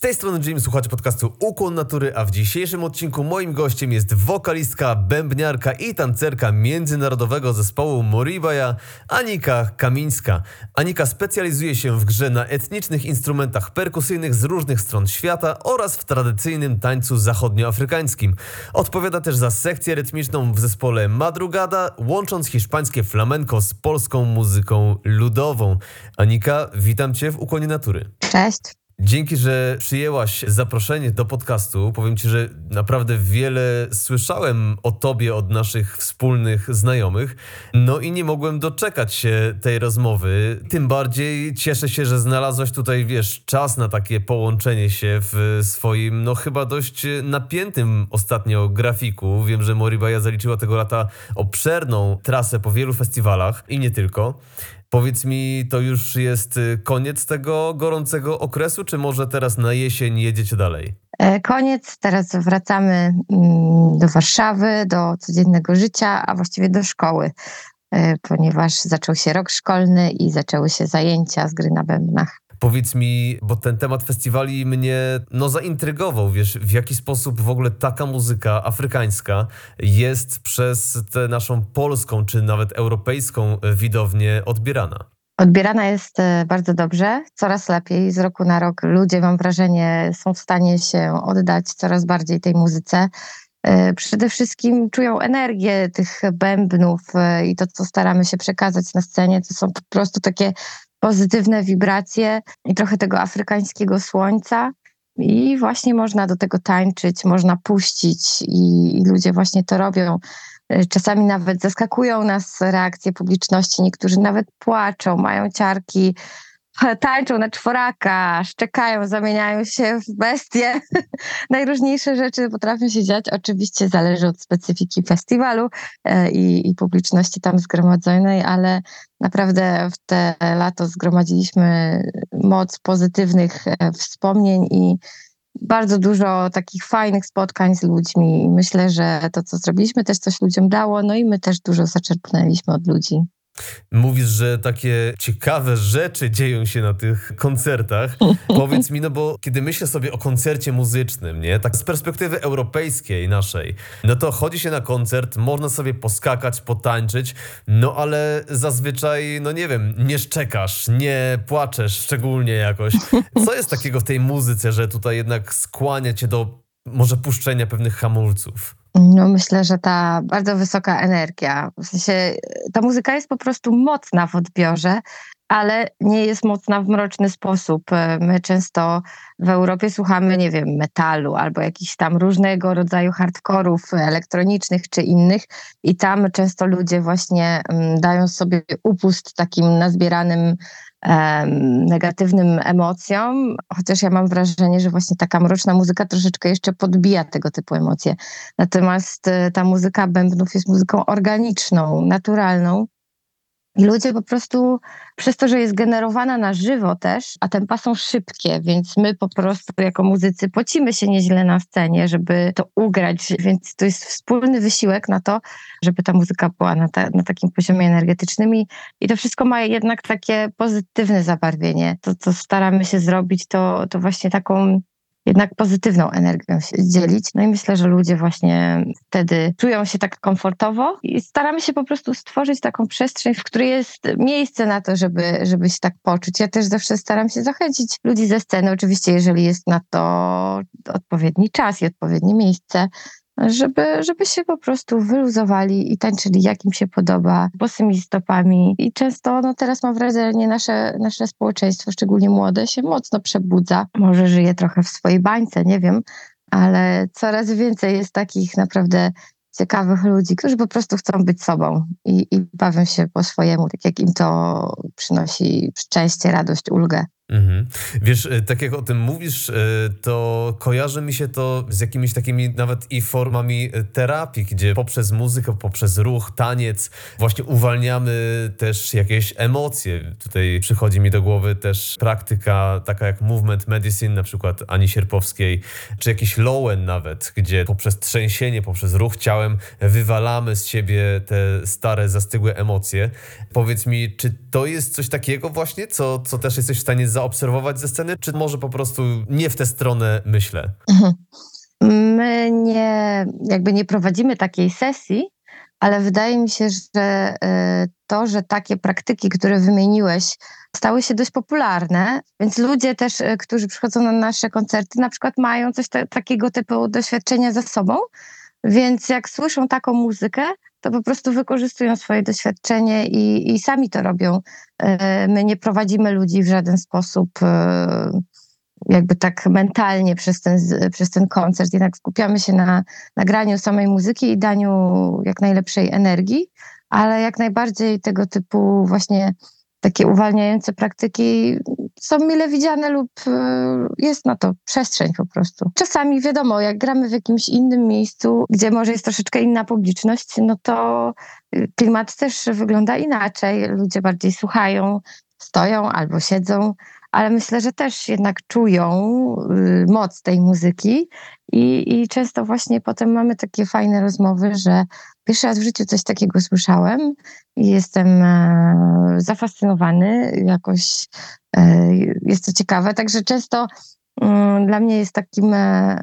Tej strony Jim, słuchacie podcastu Ukłon Natury, a w dzisiejszym odcinku moim gościem jest wokalistka, bębniarka i tancerka międzynarodowego zespołu Moribaya, Anika Kamińska. Anika specjalizuje się w grze na etnicznych instrumentach perkusyjnych z różnych stron świata oraz w tradycyjnym tańcu zachodnioafrykańskim. Odpowiada też za sekcję rytmiczną w zespole Madrugada, łącząc hiszpańskie flamenco z polską muzyką ludową. Anika, witam Cię w Ukłonie Natury. Cześć. Dzięki, że przyjęłaś zaproszenie do podcastu. Powiem Ci, że naprawdę wiele słyszałem o Tobie od naszych wspólnych znajomych. No i nie mogłem doczekać się tej rozmowy. Tym bardziej cieszę się, że znalazłaś tutaj, wiesz, czas na takie połączenie się w swoim, no chyba dość napiętym ostatnio grafiku. Wiem, że Moribaja zaliczyła tego lata obszerną trasę po wielu festiwalach i nie tylko. Powiedz mi, to już jest y, koniec tego gorącego okresu, czy może teraz na jesień jedziecie dalej? E, koniec, teraz wracamy mm, do Warszawy, do codziennego życia, a właściwie do szkoły, e, ponieważ zaczął się rok szkolny i zaczęły się zajęcia z gry na bębnach. Powiedz mi, bo ten temat festiwali mnie no zaintrygował, wiesz, w jaki sposób w ogóle taka muzyka afrykańska jest przez tę naszą polską czy nawet europejską widownię odbierana. Odbierana jest e, bardzo dobrze, coraz lepiej. Z roku na rok ludzie, mam wrażenie, są w stanie się oddać coraz bardziej tej muzyce. E, przede wszystkim czują energię tych bębnów e, i to, co staramy się przekazać na scenie, to są po prostu takie pozytywne wibracje i trochę tego afrykańskiego słońca. I właśnie można do tego tańczyć, można puścić, i, i ludzie właśnie to robią. E, czasami nawet zaskakują nas reakcje publiczności, niektórzy nawet płaczą, mają ciarki, tańczą na czworaka, szczekają, zamieniają się w bestie. Najróżniejsze rzeczy potrafią się dziać. Oczywiście zależy od specyfiki festiwalu e, i, i publiczności tam zgromadzonej, ale naprawdę w te lato zgromadziliśmy moc pozytywnych e, wspomnień i bardzo dużo takich fajnych spotkań z ludźmi. Myślę, że to, co zrobiliśmy, też coś ludziom dało, no i my też dużo zaczerpnęliśmy od ludzi. Mówisz, że takie ciekawe rzeczy dzieją się na tych koncertach. Powiedz mi, no bo kiedy myślę sobie o koncercie muzycznym, nie, tak z perspektywy europejskiej naszej, no to chodzi się na koncert, można sobie poskakać, potańczyć, no ale zazwyczaj, no nie wiem, nie szczekasz, nie płaczesz szczególnie jakoś. Co jest takiego w tej muzyce, że tutaj jednak skłania cię do może puszczenia pewnych hamulców? No myślę, że ta bardzo wysoka energia, w sensie ta muzyka jest po prostu mocna w odbiorze, ale nie jest mocna w mroczny sposób. My często w Europie słuchamy, nie wiem, metalu albo jakichś tam różnego rodzaju hardkorów elektronicznych czy innych i tam często ludzie właśnie mm, dają sobie upust takim nazbieranym negatywnym emocjom, chociaż ja mam wrażenie, że właśnie taka mroczna muzyka troszeczkę jeszcze podbija tego typu emocje. Natomiast e, ta muzyka bębnów jest muzyką organiczną, naturalną, i ludzie po prostu, przez to, że jest generowana na żywo też, a tempa są szybkie, więc my po prostu jako muzycy pocimy się nieźle na scenie, żeby to ugrać, więc to jest wspólny wysiłek na to, żeby ta muzyka była na, ta, na takim poziomie energetycznym i, i to wszystko ma jednak takie pozytywne zabarwienie. To, co staramy się zrobić, to, to właśnie taką jednak pozytywną energią się dzielić. No i myślę, że ludzie właśnie wtedy czują się tak komfortowo i staramy się po prostu stworzyć taką przestrzeń, w której jest miejsce na to, żeby, żeby się tak poczuć. Ja też zawsze staram się zachęcić ludzi ze sceny, oczywiście jeżeli jest na to odpowiedni czas i odpowiednie miejsce, żeby, żeby się po prostu wyluzowali i tańczyli jak im się podoba, bosymi stopami. I często, no teraz mam wrażenie, nasze, nasze społeczeństwo, szczególnie młode, się mocno przebudza. Może żyje trochę w swojej bańce, nie wiem, ale coraz więcej jest takich naprawdę ciekawych ludzi, którzy po prostu chcą być sobą i, i bawią się po swojemu, tak jak im to przynosi szczęście, radość, ulgę. Mhm. Wiesz, e, tak jak o tym mówisz, e, to kojarzy mi się to z jakimiś takimi nawet i formami e, terapii, gdzie poprzez muzykę, poprzez ruch, taniec właśnie uwalniamy też jakieś emocje. Tutaj przychodzi mi do głowy też praktyka taka jak movement medicine, na przykład Ani Sierpowskiej, czy jakiś lowen nawet, gdzie poprzez trzęsienie, poprzez ruch ciałem wywalamy z siebie te stare, zastygłe emocje. Powiedz mi, czy to jest coś takiego właśnie, co, co też jesteś w stanie zaobserwować ze sceny, czy może po prostu nie w tę stronę myślę? Mhm. My nie, jakby nie prowadzimy takiej sesji, ale wydaje mi się, że e, to, że takie praktyki, które wymieniłeś, stały się dość popularne, więc ludzie też, e, którzy przychodzą na nasze koncerty, na przykład mają coś takiego typu doświadczenia za sobą, więc jak słyszą taką muzykę, to po prostu wykorzystują swoje doświadczenie i, i sami to robią. E, my nie prowadzimy ludzi w żaden sposób e, jakby tak mentalnie przez ten, przez ten koncert. Jednak skupiamy się na nagraniu samej muzyki i daniu jak najlepszej energii, ale jak najbardziej tego typu właśnie takie uwalniające praktyki są mile widziane lub e, jest na to przestrzeń po prostu. Czasami wiadomo, jak gramy w jakimś innym miejscu, gdzie może jest troszeczkę inna publiczność, no to y, klimat też wygląda inaczej. Ludzie bardziej słuchają, stoją albo siedzą, ale myślę, że też jednak czują y, moc tej muzyki i, i często właśnie potem mamy takie fajne rozmowy, że pierwszy raz w życiu coś takiego słyszałem i jestem e, zafascynowany, jakoś e, jest to ciekawe. Także często mm, dla mnie jest takim e,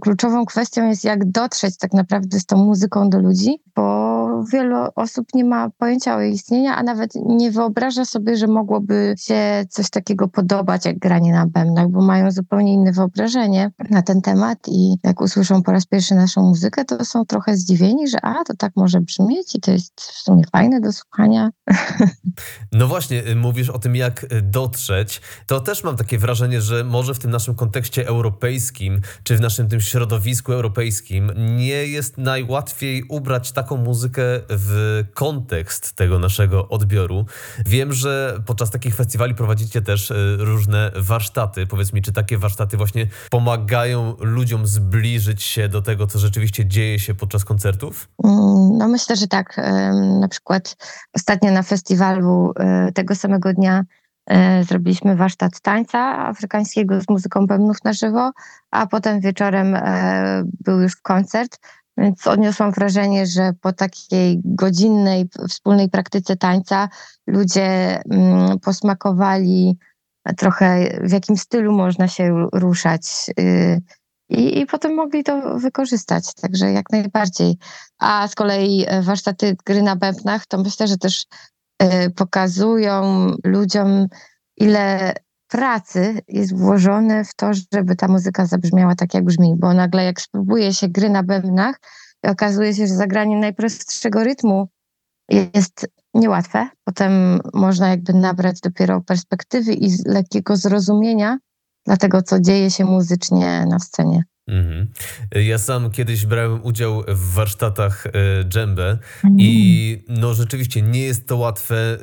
kluczową kwestią jest jak dotrzeć tak naprawdę z tą muzyką do ludzi, bo wielu osób nie ma pojęcia o jej istnieniu, a nawet nie wyobraża sobie, że mogłoby się coś takiego podobać jak granie na bębnach, bo mają zupełnie inne wyobrażenie na ten temat i jak usłyszą po raz pierwszy naszą muzykę, to są trochę zdziwieni, że a, to tak może brzmieć i to jest w sumie fajne do słuchania. No właśnie, y, mówisz o tym, jak y, dotrzeć. To też mam takie wrażenie, że może w tym naszym kontekście europejskim, czy w naszym tym środowisku europejskim nie jest najłatwiej ubrać taką muzykę w kontekst tego naszego odbioru. Wiem, że podczas takich festiwali prowadzicie też y, różne warsztaty. Powiedz mi, czy takie warsztaty właśnie pomagają ludziom zbliżyć się do tego, co rzeczywiście dzieje się podczas koncertów? Mm, no myślę, że tak. Na przykład ostatnio na festiwalu y, tego samego dnia y, zrobiliśmy warsztat tańca afrykańskiego z muzyką bębnów na żywo, a potem wieczorem był już koncert więc odniosłam wrażenie, że po takiej godzinnej wspólnej praktyce tańca ludzie mm, posmakowali trochę w jakim stylu można się ruszać. Y, I, I potem mogli to wykorzystać, także jak najbardziej. A z kolei e, warsztaty gry na bębnach, to myślę, że też e, pokazują ludziom, ile pracy jest włożone w to, żeby ta muzyka zabrzmiała tak, jak brzmi, bo nagle jak spróbuje się gry na bębnach, okazuje się, że zagranie najprostszego rytmu jest niełatwe. Potem można jakby nabrać dopiero perspektywy i lekkiego zrozumienia dla tego, co dzieje się muzycznie na scenie. Mhm. Ja sam kiedyś brałem udział w warsztatach y, dżembe i no rzeczywiście nie jest to łatwe, y,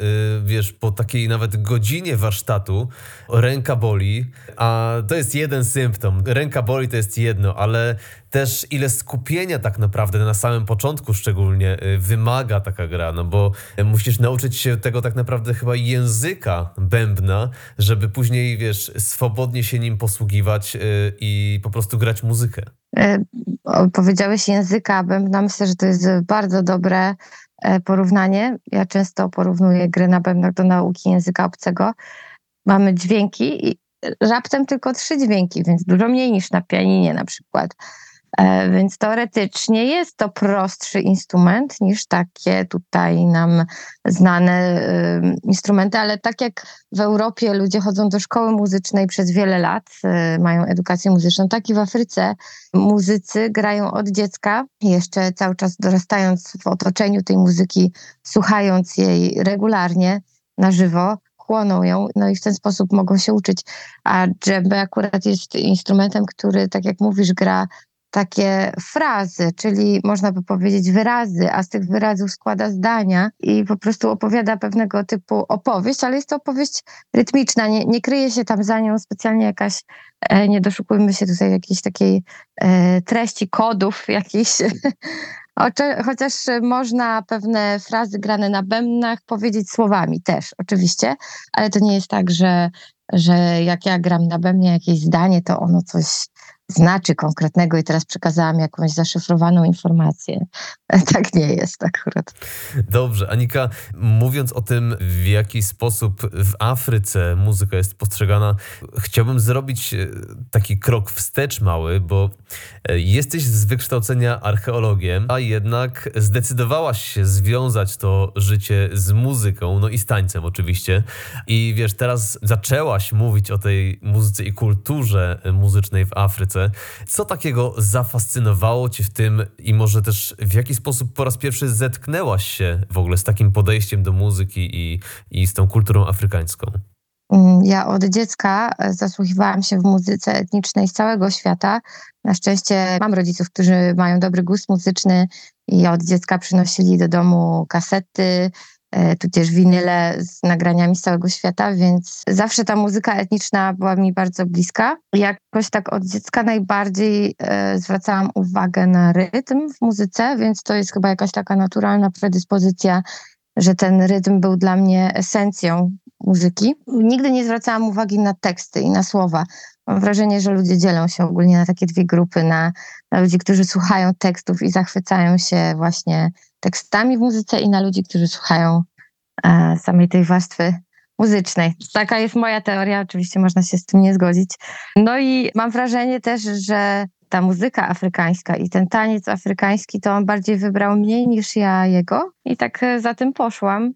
wiesz, po takiej nawet godzinie warsztatu ręka boli, a to jest jeden symptom. Ręka boli to jest jedno, ale też ile skupienia tak naprawdę na samym początku szczególnie y, wymaga taka gra, no bo musisz nauczyć się tego tak naprawdę chyba języka bębna, żeby później, wiesz, swobodnie się nim posługiwać i po prostu grać muzykę muzykę? E, powiedziałeś języka bębna. Myślę, że to jest bardzo dobre e, porównanie. Ja często porównuję gry na bębnach do nauki języka obcego. Mamy dźwięki i raptem tylko trzy dźwięki, więc dużo mniej niż na pianinie na przykład. E, więc teoretycznie jest to prostszy instrument niż takie tutaj nam znane instrumenty, ale tak jak w Europie ludzie chodzą do szkoły muzycznej przez wiele lat, y, mają edukację muzyczną, tak i w Afryce muzycy grają od dziecka, jeszcze cały czas dorastając w otoczeniu tej muzyki, słuchając jej regularnie na żywo chłoną ją, no i w ten sposób mogą się uczyć. A dżembe akurat jest instrumentem, który, tak jak mówisz, gra takie frazy, czyli można by powiedzieć wyrazy, a z tych wyrazów składa zdania i po prostu opowiada pewnego typu opowieść, ale jest to opowieść rytmiczna, nie, nie kryje się tam za nią specjalnie jakaś, e, nie doszukujmy się tutaj jakiejś takiej e, treści, kodów jakichś, chociaż można pewne frazy grane na bębnach powiedzieć słowami też oczywiście, ale to nie jest tak, że, że jak ja gram na bębnie jakieś zdanie, to ono coś znaczy konkretnego i teraz przekazałam jakąś zaszyfrowaną informację. Tak nie jest akurat. Dobrze, Anika, mówiąc o tym, w jaki sposób w Afryce muzyka jest postrzegana, chciałbym zrobić e, taki krok wstecz mały, bo e, jesteś z wykształcenia archeologiem, a jednak zdecydowałaś się związać to życie z muzyką, no i z tańcem oczywiście. I wiesz, teraz zaczęłaś mówić o tej muzyce i kulturze muzycznej w Afryce. Co takiego zafascynowało Cię w tym i może też w jaki sposób po raz pierwszy zetknęłaś się w ogóle z takim podejściem do muzyki i, i z tą kulturą afrykańską? Mm, ja od dziecka e, zasłuchiwałam się w muzyce etnicznej z całego świata. Na szczęście mam rodziców, którzy mają dobry gust muzyczny i od dziecka przynosili do domu kasety, tudzież winyle z nagraniami z całego świata, więc zawsze ta muzyka etniczna była mi bardzo bliska. Jakoś tak od dziecka najbardziej e, zwracałam uwagę na rytm w muzyce, więc to jest chyba jakaś taka naturalna predyspozycja, że ten rytm był dla mnie esencją muzyki. Nigdy nie zwracałam uwagi na teksty i na słowa. Mam wrażenie, że ludzie dzielą się ogólnie na takie dwie grupy, na, na ludzi, którzy słuchają tekstów i zachwycają się właśnie tekstami w muzyce i na ludzi, którzy słuchają e, samej tej warstwy muzycznej. Taka jest moja teoria, oczywiście można się z tym nie zgodzić. No i mam wrażenie też, że ta muzyka afrykańska i ten taniec afrykański, to on bardziej wybrał mnie niż ja jego i tak e, za tym poszłam.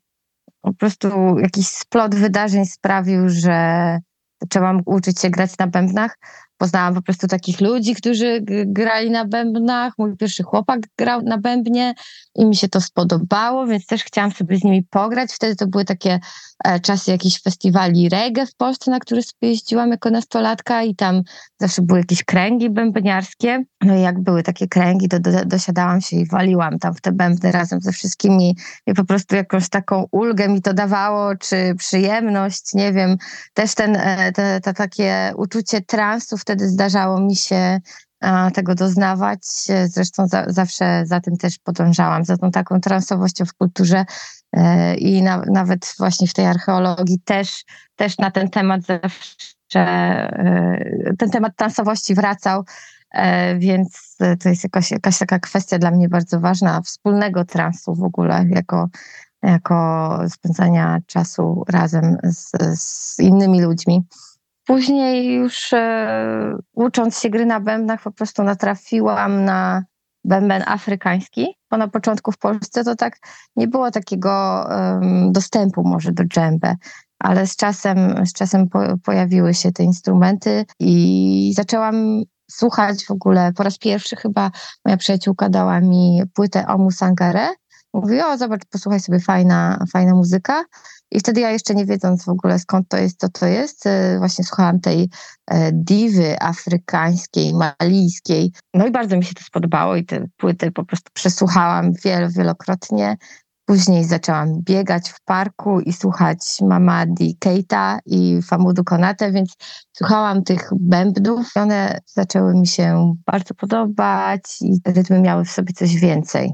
Po prostu jakiś splot wydarzeń sprawił, że zaczęłam uczyć się grać na bębnach. Poznałam po prostu takich ludzi, którzy grali na bębnach. Mój pierwszy chłopak grał na bębnie i mi się to spodobało, więc też chciałam sobie z nimi pograć. Wtedy to były takie czasy jakichś festiwali reggae w Polsce, na sobie jeździłam jako nastolatka i tam zawsze były jakieś kręgi bębniarskie. No i jak były takie kręgi, to do, dosiadałam się i waliłam tam w te bębny razem ze wszystkimi i po prostu jakąś taką ulgę mi to dawało, czy przyjemność, nie wiem. Też ten, e, te, te takie uczucie transu wtedy zdarzało mi się tego doznawać. Zresztą za, zawsze za tym też podążałam, za tą taką transowością w kulturze e, i na, nawet właśnie w tej archeologii też, też na ten temat zawsze, e, ten temat transowości wracał, e, więc to jest jakaś, jakaś taka kwestia dla mnie bardzo ważna, wspólnego transu w ogóle, jako, jako spędzania czasu razem z, z innymi ludźmi. Później już e, ucząc się gry na bębnach po prostu natrafiłam na bęben afrykański, bo na początku w Polsce to tak nie było takiego um, dostępu może do dżembe, ale z czasem, z czasem po, pojawiły się te instrumenty i zaczęłam słuchać w ogóle po raz pierwszy chyba moja przyjaciółka dała mi płytę Omu Sangare. Mówi, o zobacz, posłuchaj sobie, fajna, fajna muzyka. I wtedy ja jeszcze nie wiedząc w ogóle skąd to jest, co to jest, e, właśnie słuchałam tej e, diwy afrykańskiej, malijskiej. No i bardzo mi się to spodobało i te płyty po prostu przesłuchałam wiel, wielokrotnie. Później zaczęłam biegać w parku i słuchać Mamadi Keita i Famudu Konate, więc słuchałam tych bębnów. One zaczęły mi się bardzo podobać i rytmy miały w sobie coś więcej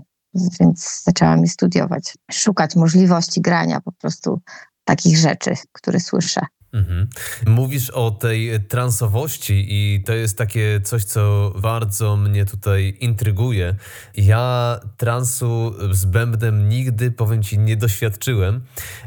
więc zaczęłam je studiować, szukać możliwości grania po prostu takich rzeczy, które słyszę. Mhm. Mówisz o tej transowości i to jest takie coś, co bardzo mnie tutaj intryguje. Ja transu z bębnem nigdy, powiem ci, nie doświadczyłem,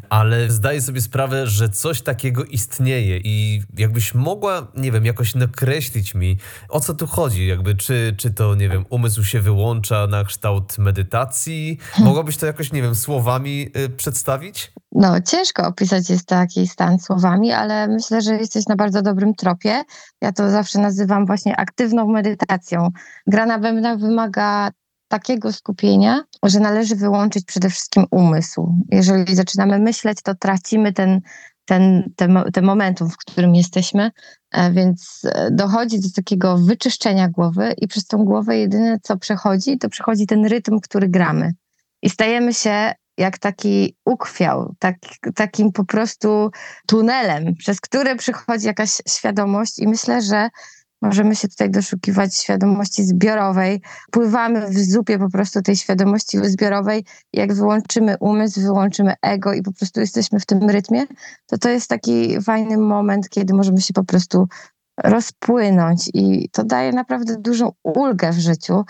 ale zdaję sobie sprawę, że coś takiego istnieje i jakbyś mogła, nie wiem, jakoś nakreślić mi, o co tu chodzi, jakby czy, czy to, nie wiem, umysł się wyłącza na kształt medytacji? Mogłabyś to jakoś, nie wiem, słowami y, przedstawić? No, ciężko opisać jest taki stan słowami, ale myślę, że jesteś na bardzo dobrym tropie. Ja to zawsze nazywam właśnie aktywną medytacją. Gra na bębnach wymaga takiego skupienia, że należy wyłączyć przede wszystkim umysł. Jeżeli zaczynamy myśleć, to tracimy ten ten, ten, ten momentum, w którym jesteśmy, e, więc e, dochodzi do takiego wyczyszczenia głowy i przez tą głowę jedyne, co przechodzi, to przechodzi ten rytm, który gramy. I stajemy się jak taki ukwiał, tak, takim po prostu tunelem, przez który przychodzi jakaś świadomość i myślę, że Możemy się tutaj doszukiwać świadomości zbiorowej. Pływamy w zupie po prostu tej świadomości zbiorowej. Jak wyłączymy umysł, wyłączymy ego i po prostu jesteśmy w tym rytmie, to to jest taki fajny moment, kiedy możemy się po prostu rozpłynąć i to daje naprawdę dużą ulgę w życiu.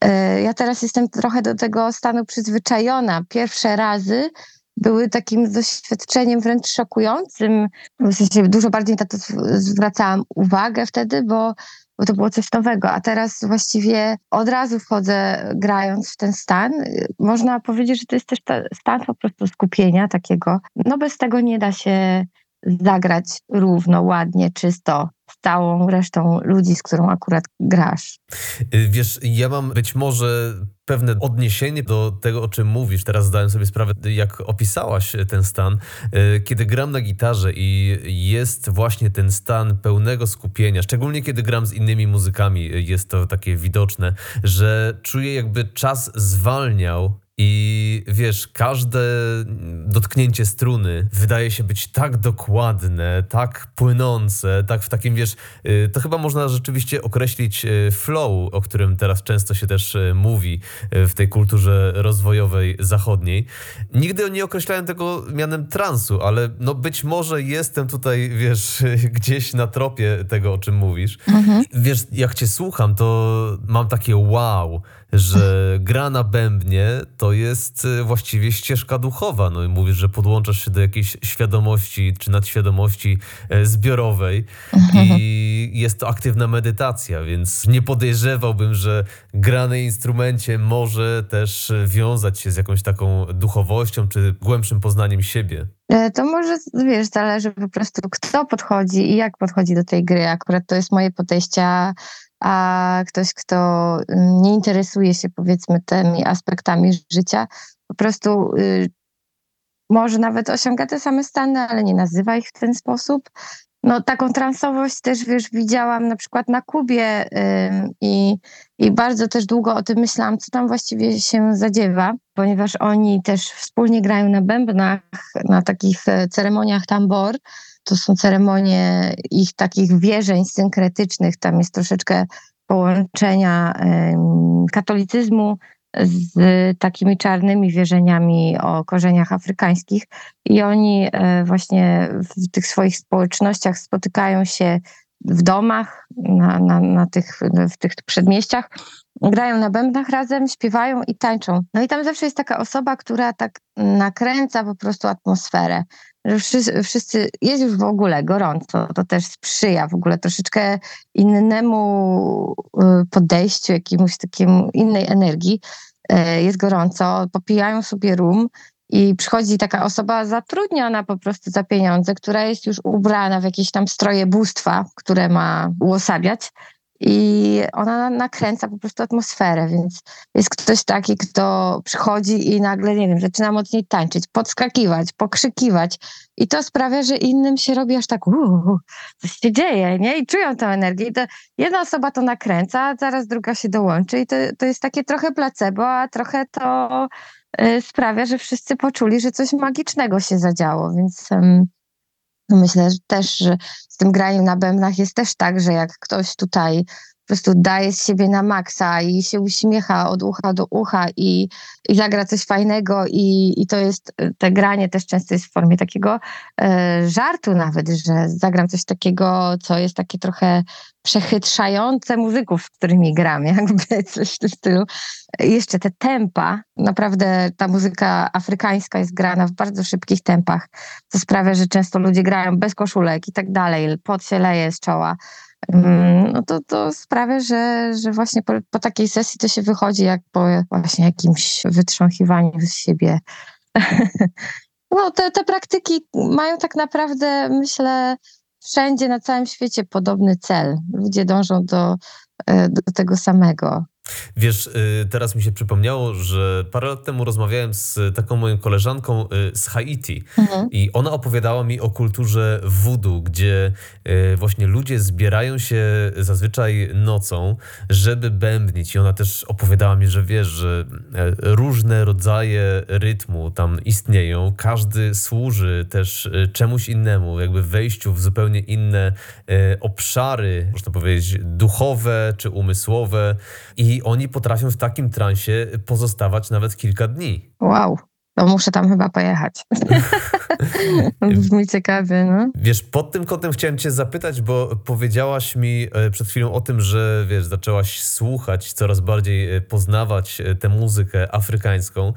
E, ja teraz jestem trochę do tego stanu przyzwyczajona. Pierwsze razy były takim doświadczeniem wręcz szokującym. W sensie dużo bardziej na to zwracałam uwagę wtedy, bo, bo to było coś nowego. A teraz właściwie od razu wchodzę grając w ten stan. Można powiedzieć, że to jest też stan po prostu skupienia takiego. No bez tego nie da się zagrać równo, ładnie, czysto całą resztą ludzi, z którą akurat grasz. Y, wiesz, ja mam być może pewne odniesienie do tego, o czym mówisz. Teraz zdałem sobie sprawę, jak opisałaś ten stan. Y, kiedy gram na gitarze i jest właśnie ten stan pełnego skupienia, szczególnie kiedy gram z innymi muzykami, jest to takie widoczne, że czuję jakby czas zwalniał i wiesz, każde dotknięcie struny wydaje się być tak dokładne, tak płynące, tak w takim, wiesz, y, to chyba można rzeczywiście określić y, flow, o którym teraz często się też y, mówi w tej kulturze rozwojowej zachodniej. Nigdy nie określałem tego mianem transu, ale no być może jestem tutaj, wiesz, gdzieś na tropie tego, o czym mówisz. Mhm. Wiesz, jak cię słucham, to mam takie wow, że gra na bębnie to jest e, właściwie ścieżka duchowa. No i mówisz, że podłączasz się do jakiejś świadomości czy nadświadomości e, zbiorowej i jest to aktywna medytacja, więc nie podejrzewałbym, że gra na instrumencie może też wiązać się z jakąś taką duchowością czy głębszym poznaniem siebie. E, to może, wiesz, zależy po prostu kto podchodzi i jak podchodzi do tej gry. Akurat to jest moje podejście, a ktoś, kto mm, nie interesuje się powiedzmy tymi aspektami życia, po prostu y, może nawet osiąga te same stany, ale nie nazywa ich w ten sposób. No taką transowość też, wiesz, widziałam na przykład na Kubie y, i, i bardzo też długo o tym myślałam, co tam właściwie się zadziewa, ponieważ oni też wspólnie grają na bębnach, na takich e, ceremoniach tambor, to są ceremonie ich takich wierzeń synkretycznych. Tam jest troszeczkę połączenia katolicyzmu z takimi czarnymi wierzeniami o korzeniach afrykańskich. I oni e, właśnie w tych swoich społecznościach spotykają się w domach, na, na, na tych, w tych przedmieściach, grają na bębnach razem, śpiewają i tańczą. No i tam zawsze jest taka osoba, która tak nakręca po prostu atmosferę że wszyscy, wszyscy, jest już w ogóle gorąco, to też sprzyja w ogóle troszeczkę innemu y, podejściu, jakiemuś takiemu innej energii. E, jest gorąco, popijają sobie rum i przychodzi taka osoba zatrudniona po prostu za pieniądze, która jest już ubrana w jakieś tam stroje bóstwa, które ma uosabiać i ona nakręca po prostu atmosferę, więc jest ktoś taki, kto przychodzi i nagle, nie wiem, zaczyna mocniej tańczyć, podskakiwać, pokrzykiwać i to sprawia, że innym się robi aż tak, uuu, coś się dzieje, nie? I czują tę energię. I to jedna osoba to nakręca, zaraz druga się dołączy i to, to jest takie trochę placebo, a trochę to y, sprawia, że wszyscy poczuli, że coś magicznego się zadziało, więc... myślę że też, że z tym graniem na bębnach jest też tak, że jak ktoś tutaj po prostu daje z siebie na maksa i się uśmiecha od ucha do ucha i, i zagra coś fajnego i, i to jest, te granie też często jest w formie takiego e, żartu nawet, że zagram coś takiego, co jest takie trochę przechytrzające muzyków, z którymi gram, jakby coś w tym stylu. Jeszcze te tempa, naprawdę ta muzyka afrykańska jest grana w bardzo szybkich tempach, co sprawia, że często ludzie grają bez koszulek i tak dalej, pot się leje z czoła. Mm, no to, to sprawia, że, że właśnie po, po takiej sesji to się wychodzi jak po właśnie jakimś wytrząchiwaniu z siebie. No, te, te praktyki mają tak naprawdę, myślę, wszędzie na całym świecie podobny cel. Ludzie dążą do, e, do tego samego. Wiesz, y, teraz mi się przypomniało, że parę lat temu rozmawiałem z taką moją koleżanką y, z Haiti. Mhm. i ona opowiadała mi o kulturze voodoo, gdzie y, właśnie ludzie zbierają się zazwyczaj nocą, żeby bębnić. I ona też opowiadała mi, że wiesz, że różne rodzaje rytmu tam istnieją, każdy służy też czemuś innemu, jakby wejściu w zupełnie inne obszary, można powiedzieć duchowe czy umysłowe. I i oni potrafią w takim transie pozostawać nawet kilka dni. Wow. No muszę tam chyba pojechać. Brzmi ciekawie, no. Wiesz, pod tym kątem chciałem cię zapytać, bo powiedziałaś mi e, przed chwilą o tym, że wiesz, zaczęłaś słuchać, coraz bardziej e, poznawać e, tę muzykę afrykańską.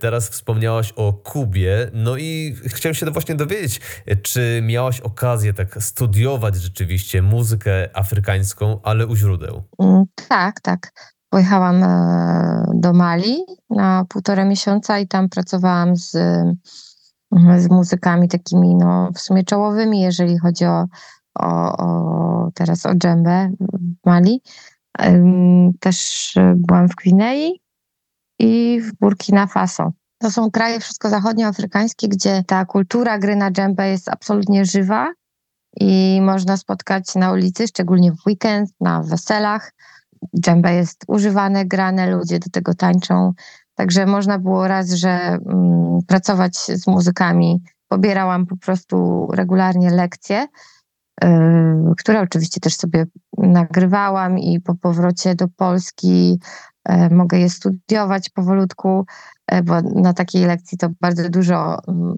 Teraz wspomniałaś o Kubie, no i chciałem się właśnie dowiedzieć, czy miałaś okazję tak studiować rzeczywiście muzykę afrykańską, ale u źródeł? Mm, tak, tak. Pojechałam e, do Mali na półtora miesiąca i tam pracowałam z, z muzykami takimi, no, w sumie czołowymi, jeżeli chodzi o, o, o teraz o dżembę w Mali. Też byłam w Gwinei i w Burkina Faso. To są kraje wszystko zachodnioafrykańskie, gdzie ta kultura gry na dżembę jest absolutnie żywa i można spotkać na ulicy, szczególnie w weekend, na weselach dżembe jest używane, grane, ludzie do tego tańczą. Także można było raz, że mm, pracować z muzykami. Pobierałam po prostu regularnie lekcje, y, które oczywiście też sobie nagrywałam i po powrocie do Polski y, mogę je studiować powolutku, y, bo na takiej lekcji to bardzo dużo mm,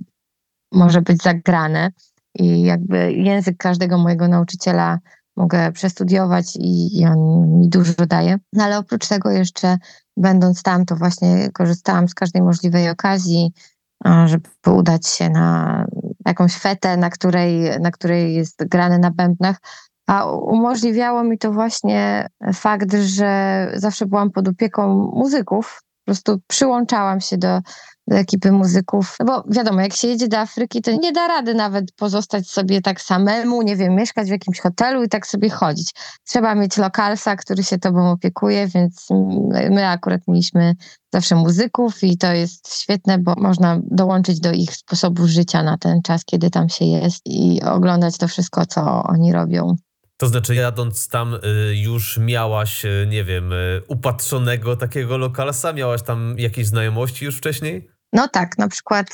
może być zagrane. I jakby język każdego mojego nauczyciela mogę przestudiować i, i on mi dużo daje. No ale oprócz tego jeszcze będąc tam, to właśnie korzystałam z każdej możliwej okazji, żeby udać się na jakąś fetę, na której, na której jest grane na bębnach. A umożliwiało mi to właśnie fakt, że zawsze byłam pod opieką muzyków. Po prostu przyłączałam się do, ekipy muzyków. No bo wiadomo, jak się jedzie do Afryki, to nie da rady nawet pozostać sobie tak samemu, nie wiem, mieszkać w jakimś hotelu i tak sobie chodzić. Trzeba mieć lokalsa, który się tobą opiekuje, więc my akurat mieliśmy zawsze muzyków i to jest świetne, bo można dołączyć do ich sposobu życia na ten czas, kiedy tam się jest i oglądać to wszystko, co oni robią. To znaczy, jadąc tam, y, już miałaś, y, nie wiem, y, upatrzonego takiego lokalsa? Miałaś tam jakieś znajomości już wcześniej? No tak, na przykład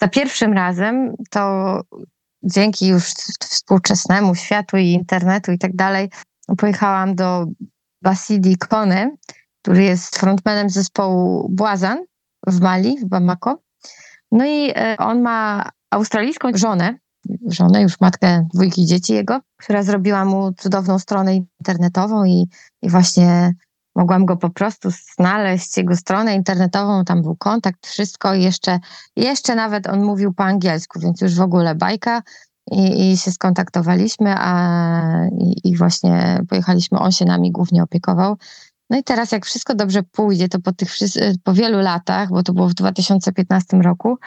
za pierwszym razem to dzięki już współczesnemu światu i internetu i tak dalej, pojechałam do Basidi Kone, który jest frontmanem zespołu Błazan w Mali, w Bamako. No i on ma australijską żonę, żonę, już matkę dwójki dzieci jego, która zrobiła mu cudowną stronę internetową i, i właśnie mogłam go po prostu znaleźć, jego stronę internetową, tam był kontakt, wszystko jeszcze, jeszcze nawet on mówił po angielsku, więc już w ogóle bajka i, i się skontaktowaliśmy a, i, i właśnie pojechaliśmy, on się nami głównie opiekował. No i teraz jak wszystko dobrze pójdzie, to po tych po wielu latach, bo to było w 2015 roku,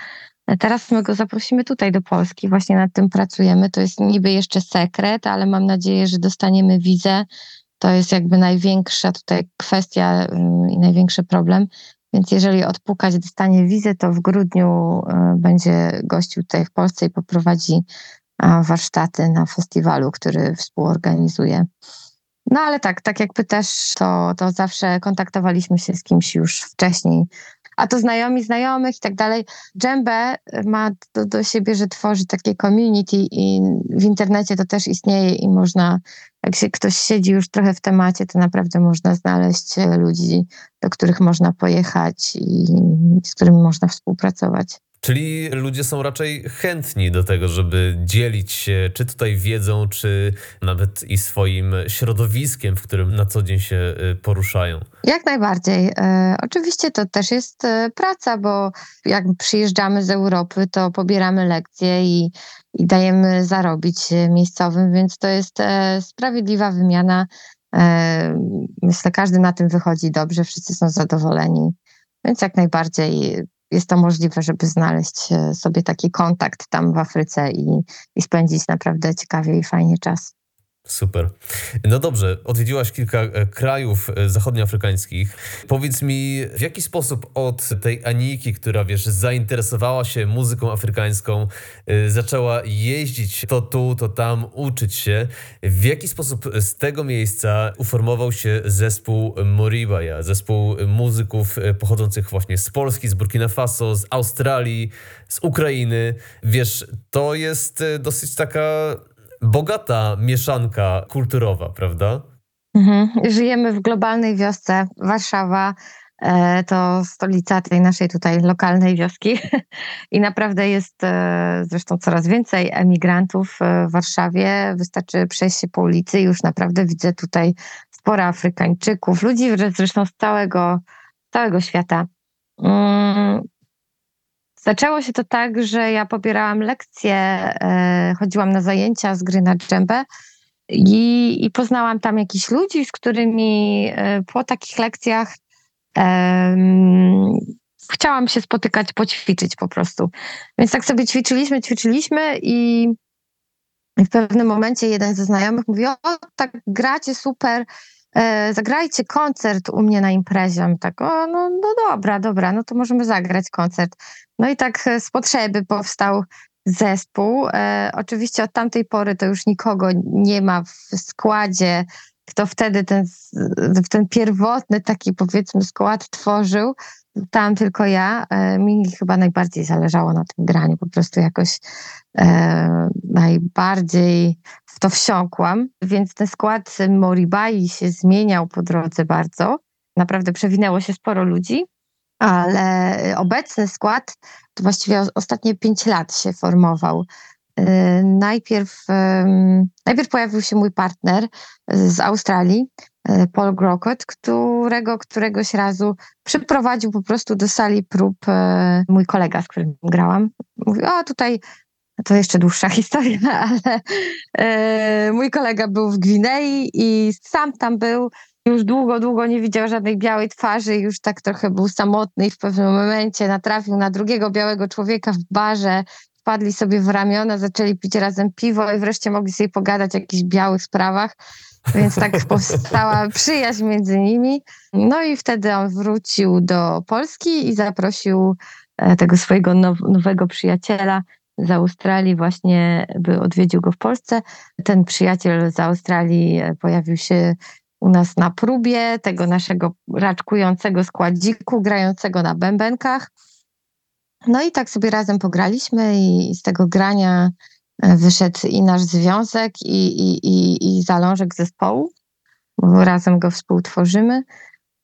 Teraz my go zaprosimy tutaj do Polski, właśnie nad tym pracujemy. To jest niby jeszcze sekret, ale mam nadzieję, że dostaniemy wizę. To jest jakby największa tutaj kwestia mm, i największy problem. Więc jeżeli odpukać dostanie wizę, to w grudniu y, będzie gościł tutaj w Polsce i poprowadzi warsztaty na festiwalu, który współorganizuje. No ale tak, tak jak pytasz, to, to zawsze kontaktowaliśmy się z kimś już wcześniej, a to znajomi znajomych i tak dalej. Dżembe ma do, do siebie, że tworzy takie community i w internecie to też istnieje i można, jak się ktoś siedzi już trochę w temacie, to naprawdę można znaleźć e, ludzi, do których można pojechać i z którymi można współpracować. Czyli ludzie są raczej chętni do tego, żeby dzielić się czy tutaj wiedzą, czy nawet i swoim środowiskiem, w którym na co dzień się y, poruszają. Jak najbardziej. E, oczywiście to też jest e, praca, bo jak przyjeżdżamy z Europy, to pobieramy lekcje i, i dajemy zarobić miejscowym, więc to jest e, sprawiedliwa wymiana. E, myślę, każdy na tym wychodzi dobrze, wszyscy są zadowoleni. Więc jak najbardziej jest to możliwe, żeby znaleźć e, sobie taki kontakt tam w Afryce i, i spędzić naprawdę ciekawie i fajnie czas. Super. No dobrze, odwiedziłaś kilka e, krajów e, zachodnioafrykańskich. Powiedz mi, w jaki sposób od tej Aniki, która wiesz, zainteresowała się muzyką afrykańską, e, zaczęła jeździć to tu, to tam, uczyć się, w jaki sposób z tego miejsca uformował się zespół Moribaja, zespół muzyków pochodzących właśnie z Polski, z Burkina Faso, z Australii, z Ukrainy. Wiesz, to jest dosyć taka bogata mieszanka kulturowa, prawda? Mhm. Żyjemy w globalnej wiosce. Warszawa e, to stolica tej naszej tutaj lokalnej wioski i naprawdę jest e, zresztą coraz więcej emigrantów e, w Warszawie. Wystarczy przejść się po ulicy i już naprawdę widzę tutaj sporo Afrykańczyków, ludzi zresztą z całego, całego świata. Zaczęło się to tak, że ja pobierałam lekcje, e, chodziłam na zajęcia z gry na dżembę i, i poznałam tam jakichś ludzi, z którymi e, po takich lekcjach um, chciałam się spotykać, poćwiczyć po prostu. Więc tak sobie ćwiczyliśmy, ćwiczyliśmy i w pewnym momencie jeden ze znajomych mówi, o tak gracie super, e, zagrajcie koncert u mnie na imprezie. tak, o no, no dobra, dobra, no to możemy zagrać koncert. No i tak e, z potrzeby powstał zespół. E, oczywiście od tamtej pory to już nikogo nie ma w składzie, kto wtedy ten, ten pierwotny taki powiedzmy skład tworzył. Tam tylko ja. E, mi chyba najbardziej zależało na tym graniu. Po prostu jakoś e, najbardziej w to wsiąkłam. Więc ten skład Moribai się zmieniał po drodze bardzo. Naprawdę przewinęło się sporo ludzi ale obecny skład to właściwie ostatnie pięć lat się formował. Y, najpierw, najpierw pojawił się mój partner z Australii, y, Paul Grocott, którego któregoś razu przyprowadził po prostu do sali prób y, mój kolega, z którym grałam. Mówił, o tutaj to jeszcze dłuższa historia, ale mój kolega był w Gwinei i sam tam był już długo, długo nie widział żadnej białej twarzy, już tak trochę był samotny i w pewnym momencie natrafił na drugiego białego człowieka w barze, wpadli sobie w ramiona, zaczęli pić razem piwo i wreszcie mogli sobie pogadać o jakichś białych sprawach. Więc tak powstała przyjaźń między nimi. No i wtedy on wrócił do Polski i zaprosił e, tego swojego nowego przyjaciela z Australii właśnie, by odwiedził go w Polsce. Ten przyjaciel z Australii e, pojawił się u nas na próbie tego naszego raczkującego składziku, grającego na bębenkach. No i tak sobie razem pograliśmy i z tego grania e, wyszedł i nasz związek, i, i, i, i zalążek zespołu, bo razem go współtworzymy.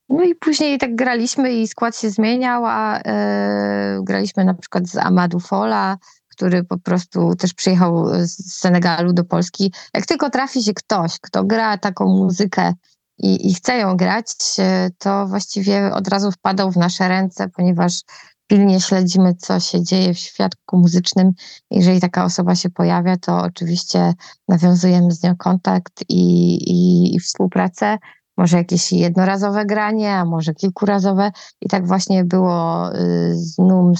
No i później tak graliśmy i skład się zmieniał, a e, graliśmy na przykład z Amadou Fola, który po prostu też przyjechał z Senegalu do Polski. Jak tylko trafi się ktoś, kto gra taką muzykę i, i chce ją grać, e, to właściwie od razu wpadał w nasze ręce, ponieważ pilnie śledzimy, co się dzieje w świadku muzycznym. Jeżeli taka osoba się pojawia, to oczywiście nawiązujemy z nią kontakt i, i, i współpracę. Może jakieś jednorazowe granie, a może kilkurazowe. I tak właśnie było y, z NUM,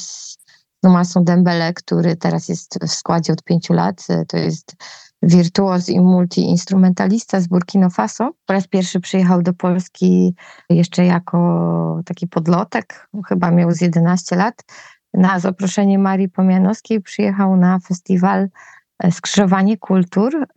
z Numasą Dembele, który teraz jest w składzie od pięciu lat. Y, to jest wirtuoz i multiinstrumentalista z Burkina Faso. Po raz pierwszy przyjechał do Polski jeszcze jako taki podlotek, chyba miał z 11 lat. Na zaproszenie Marii Pomianowskiej przyjechał na festiwal e, Skrzyżowanie Kultur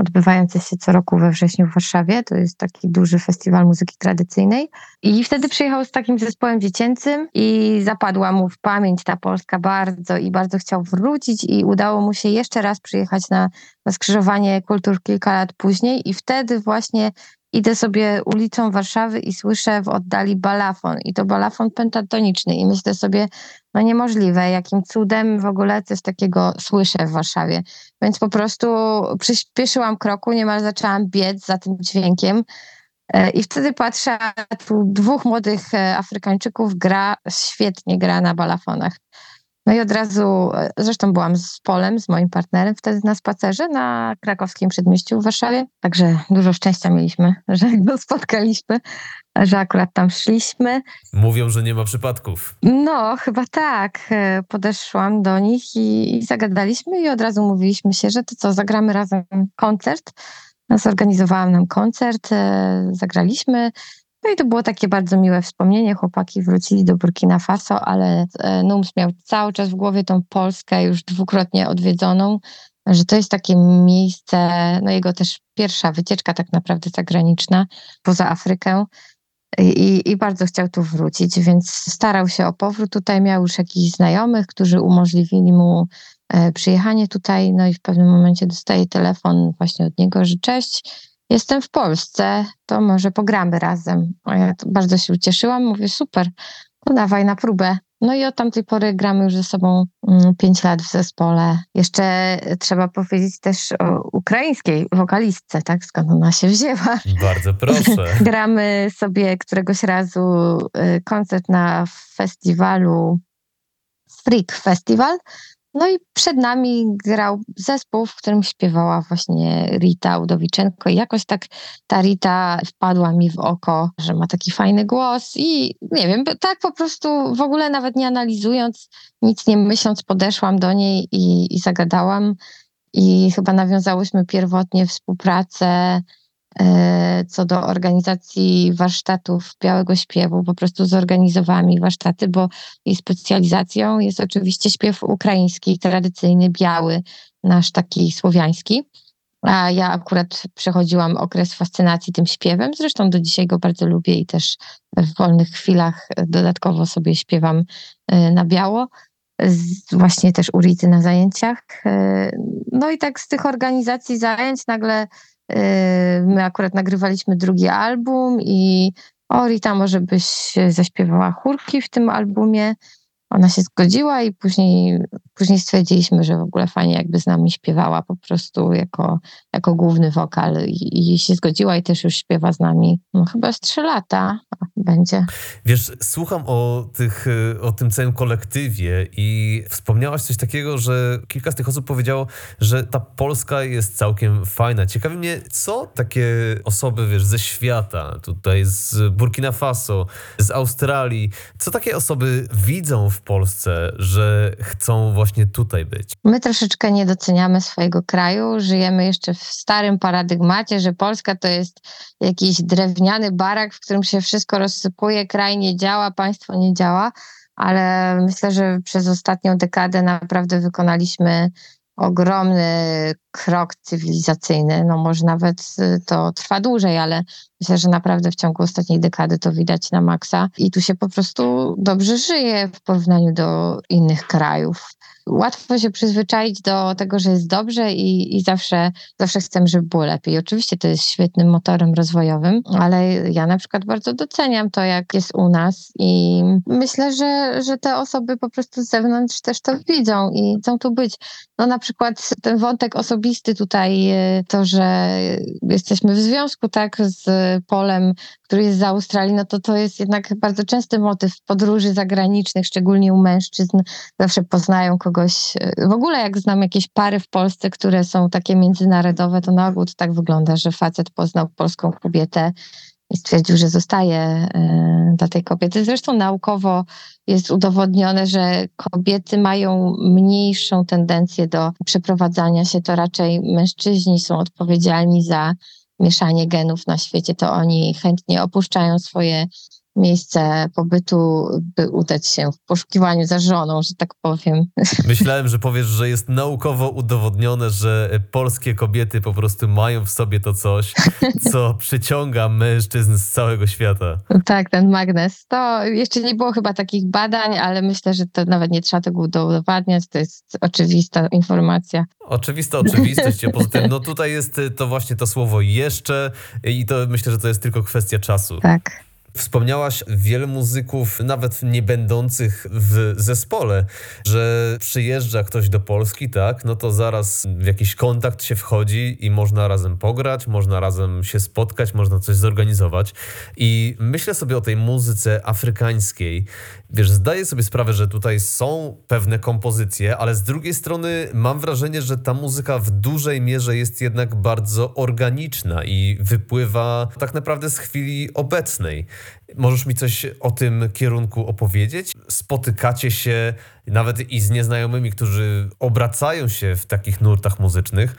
odbywające się co roku we wrześniu w Warszawie. To jest taki duży festiwal muzyki tradycyjnej. I wtedy przyjechał z takim zespołem dziecięcym i zapadła mu w pamięć ta Polska bardzo i bardzo chciał wrócić i udało mu się jeszcze raz przyjechać na, na skrzyżowanie kultur kilka lat później i wtedy właśnie idę sobie ulicą Warszawy i słyszę w oddali balafon i to balafon pentatoniczny i myślę sobie, no niemożliwe, jakim cudem w ogóle coś takiego słyszę w Warszawie. Więc po prostu przyspieszyłam kroku, niemal zaczęłam biec za tym dźwiękiem e, i wtedy patrzę, tu dwóch młodych e, Afrykańczyków gra, świetnie gra na balafonach. No i od razu, e, zresztą byłam z Polem, z moim partnerem wtedy na spacerze na krakowskim przedmieściu w Warszawie, także dużo szczęścia mieliśmy, że go spotkaliśmy, że akurat tam szliśmy. Mówią, że nie ma przypadków. No, chyba tak. E, podeszłam do nich i, i zagadaliśmy i od razu mówiliśmy się, że to co, zagramy razem koncert. Zorganizowałam nam koncert, e, zagraliśmy. No i to było takie bardzo miłe wspomnienie. Chłopaki wrócili do Burkina Faso, ale e, Nums miał cały czas w głowie tą Polskę już dwukrotnie odwiedzoną, że to jest takie miejsce, no jego też pierwsza wycieczka tak naprawdę zagraniczna poza Afrykę. I, I, bardzo chciał tu wrócić, więc starał się o powrót. Tutaj miał już jakichś znajomych, którzy umożliwili mu e, przyjechanie tutaj. No i w pewnym momencie dostaje telefon właśnie od niego, że cześć, jestem w Polsce, to może pogramy razem. A ja bardzo się ucieszyłam, mówię super, to dawaj na próbę. No i od tamtej pory gramy już ze sobą mm, pięć lat w zespole. Jeszcze trzeba powiedzieć też o ukraińskiej wokalistce, tak? Skąd ona się wzięła. Bardzo proszę. gramy sobie któregoś razu y, koncert na festiwalu Freak Festival no i przed nami grał zespół, w którym śpiewała właśnie Rita Udowiczenko. I jakoś tak ta Rita wpadła mi w oko, że ma taki fajny głos. I nie wiem, tak po prostu w ogóle nawet nie analizując, nic nie myśląc, podeszłam do niej i, i zagadałam. I chyba nawiązałyśmy pierwotnie współpracę co do organizacji warsztatów białego śpiewu, po prostu zorganizowała mi warsztaty, bo jej specjalizacją jest oczywiście śpiew ukraiński, tradycyjny, biały, nasz taki słowiański. A ja akurat przechodziłam okres fascynacji tym śpiewem. Zresztą do dzisiaj go bardzo lubię i też w wolnych chwilach dodatkowo sobie śpiewam e, na biało. Właśnie też u Rity na zajęciach. E, no i tak z tych organizacji zajęć nagle my akurat nagrywaliśmy drugi album i o Rita, może byś zaśpiewała chórki w tym albumie. Ona się zgodziła i później, później stwierdziliśmy, że w ogóle fajnie jakby z nami śpiewała po prostu jako, jako główny wokal i, i się zgodziła i też już śpiewa z nami no, chyba z trzy lata będzie. Wiesz, słucham o, tych, o tym całym kolektywie i wspomniałaś coś takiego, że kilka z tych osób powiedziało, że ta Polska jest całkiem fajna. Ciekawi mnie, co takie osoby, wiesz, ze świata, tutaj z Burkina Faso, z Australii, co takie osoby widzą w Polsce, że chcą właśnie tutaj być? My troszeczkę nie doceniamy swojego kraju, żyjemy jeszcze w starym paradygmacie, że Polska to jest jakiś drewniany barak, w którym się wszystko rozsypuje, kraj nie działa, państwo nie działa, ale myślę, że przez ostatnią dekadę naprawdę wykonaliśmy ogromny krok cywilizacyjny. No może nawet y, to trwa dłużej, ale myślę, że naprawdę w ciągu ostatniej dekady to widać na maksa i tu się po prostu dobrze żyje w porównaniu do innych krajów łatwo się przyzwyczaić do tego, że jest dobrze i, i zawsze, zawsze chcemy, żeby było lepiej. Oczywiście to jest świetnym motorem rozwojowym, ale ja na przykład bardzo doceniam to, jak jest u nas i myślę, że, że te osoby po prostu z zewnątrz też to widzą i chcą tu być. No na przykład ten wątek osobisty tutaj, e, to, że jesteśmy w związku tak z Polem, który jest z Australii, no to to jest jednak bardzo częsty motyw podróży zagranicznych, szczególnie u mężczyzn. Zawsze poznają kogoś. E, w ogóle jak znam jakieś pary w Polsce, które są takie międzynarodowe, to na ogół to tak wygląda, że facet poznał polską kobietę i stwierdził, że zostaje e, dla tej kobiety. Zresztą naukowo jest udowodnione, że kobiety mają mniejszą tendencję do przeprowadzania się, to raczej mężczyźni są odpowiedzialni za mieszanie genów na świecie, to oni chętnie opuszczają swoje miejsce pobytu, by udać się w poszukiwaniu za żoną, że tak powiem. Myślałem, że powiesz, że jest naukowo udowodnione, że polskie kobiety po prostu mają w sobie to coś, co przyciąga mężczyzn z całego świata. Tak, ten magnes. To jeszcze nie było chyba takich badań, ale myślę, że to nawet nie trzeba tego udowadniać. To jest oczywista informacja. Oczywista oczywistość, a poza tym, no tutaj jest to właśnie to słowo jeszcze i to myślę, że to jest tylko kwestia czasu. Tak. Wspomniałaś wiele muzyków, nawet nie będących w zespole, że przyjeżdża ktoś do Polski, tak, no to zaraz w jakiś kontakt się wchodzi i można razem pograć, można razem się spotkać, można coś zorganizować. I myślę sobie o tej muzyce afrykańskiej. Wiesz, zdaję sobie sprawę, że tutaj są pewne kompozycje, ale z drugiej strony mam wrażenie, że ta muzyka w dużej mierze jest jednak bardzo organiczna i wypływa tak naprawdę z chwili obecnej. Możesz mi coś o tym kierunku opowiedzieć? Spotykacie się nawet i z nieznajomymi, którzy obracają się w takich nurtach muzycznych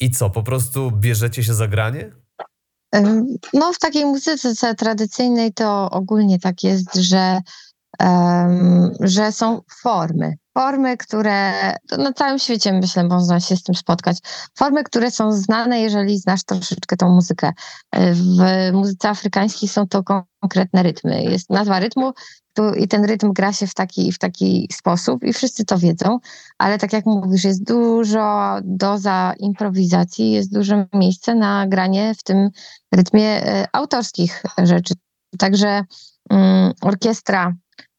i co, po prostu bierzecie się za granie? No, w takiej muzyce tradycyjnej to ogólnie tak jest, że, że są formy. Formy, które na całym świecie, myślę, można się z tym spotkać. Formy, które są znane, jeżeli znasz troszeczkę tą muzykę. W muzyce afrykańskiej są to konkretne rytmy. Jest nazwa rytmu i ten rytm gra się w taki, w taki sposób i wszyscy to wiedzą, ale tak jak mówisz, jest dużo doza improwizacji, jest dużo miejsca na granie w tym rytmie e, autorskich rzeczy. Także um, orkiestra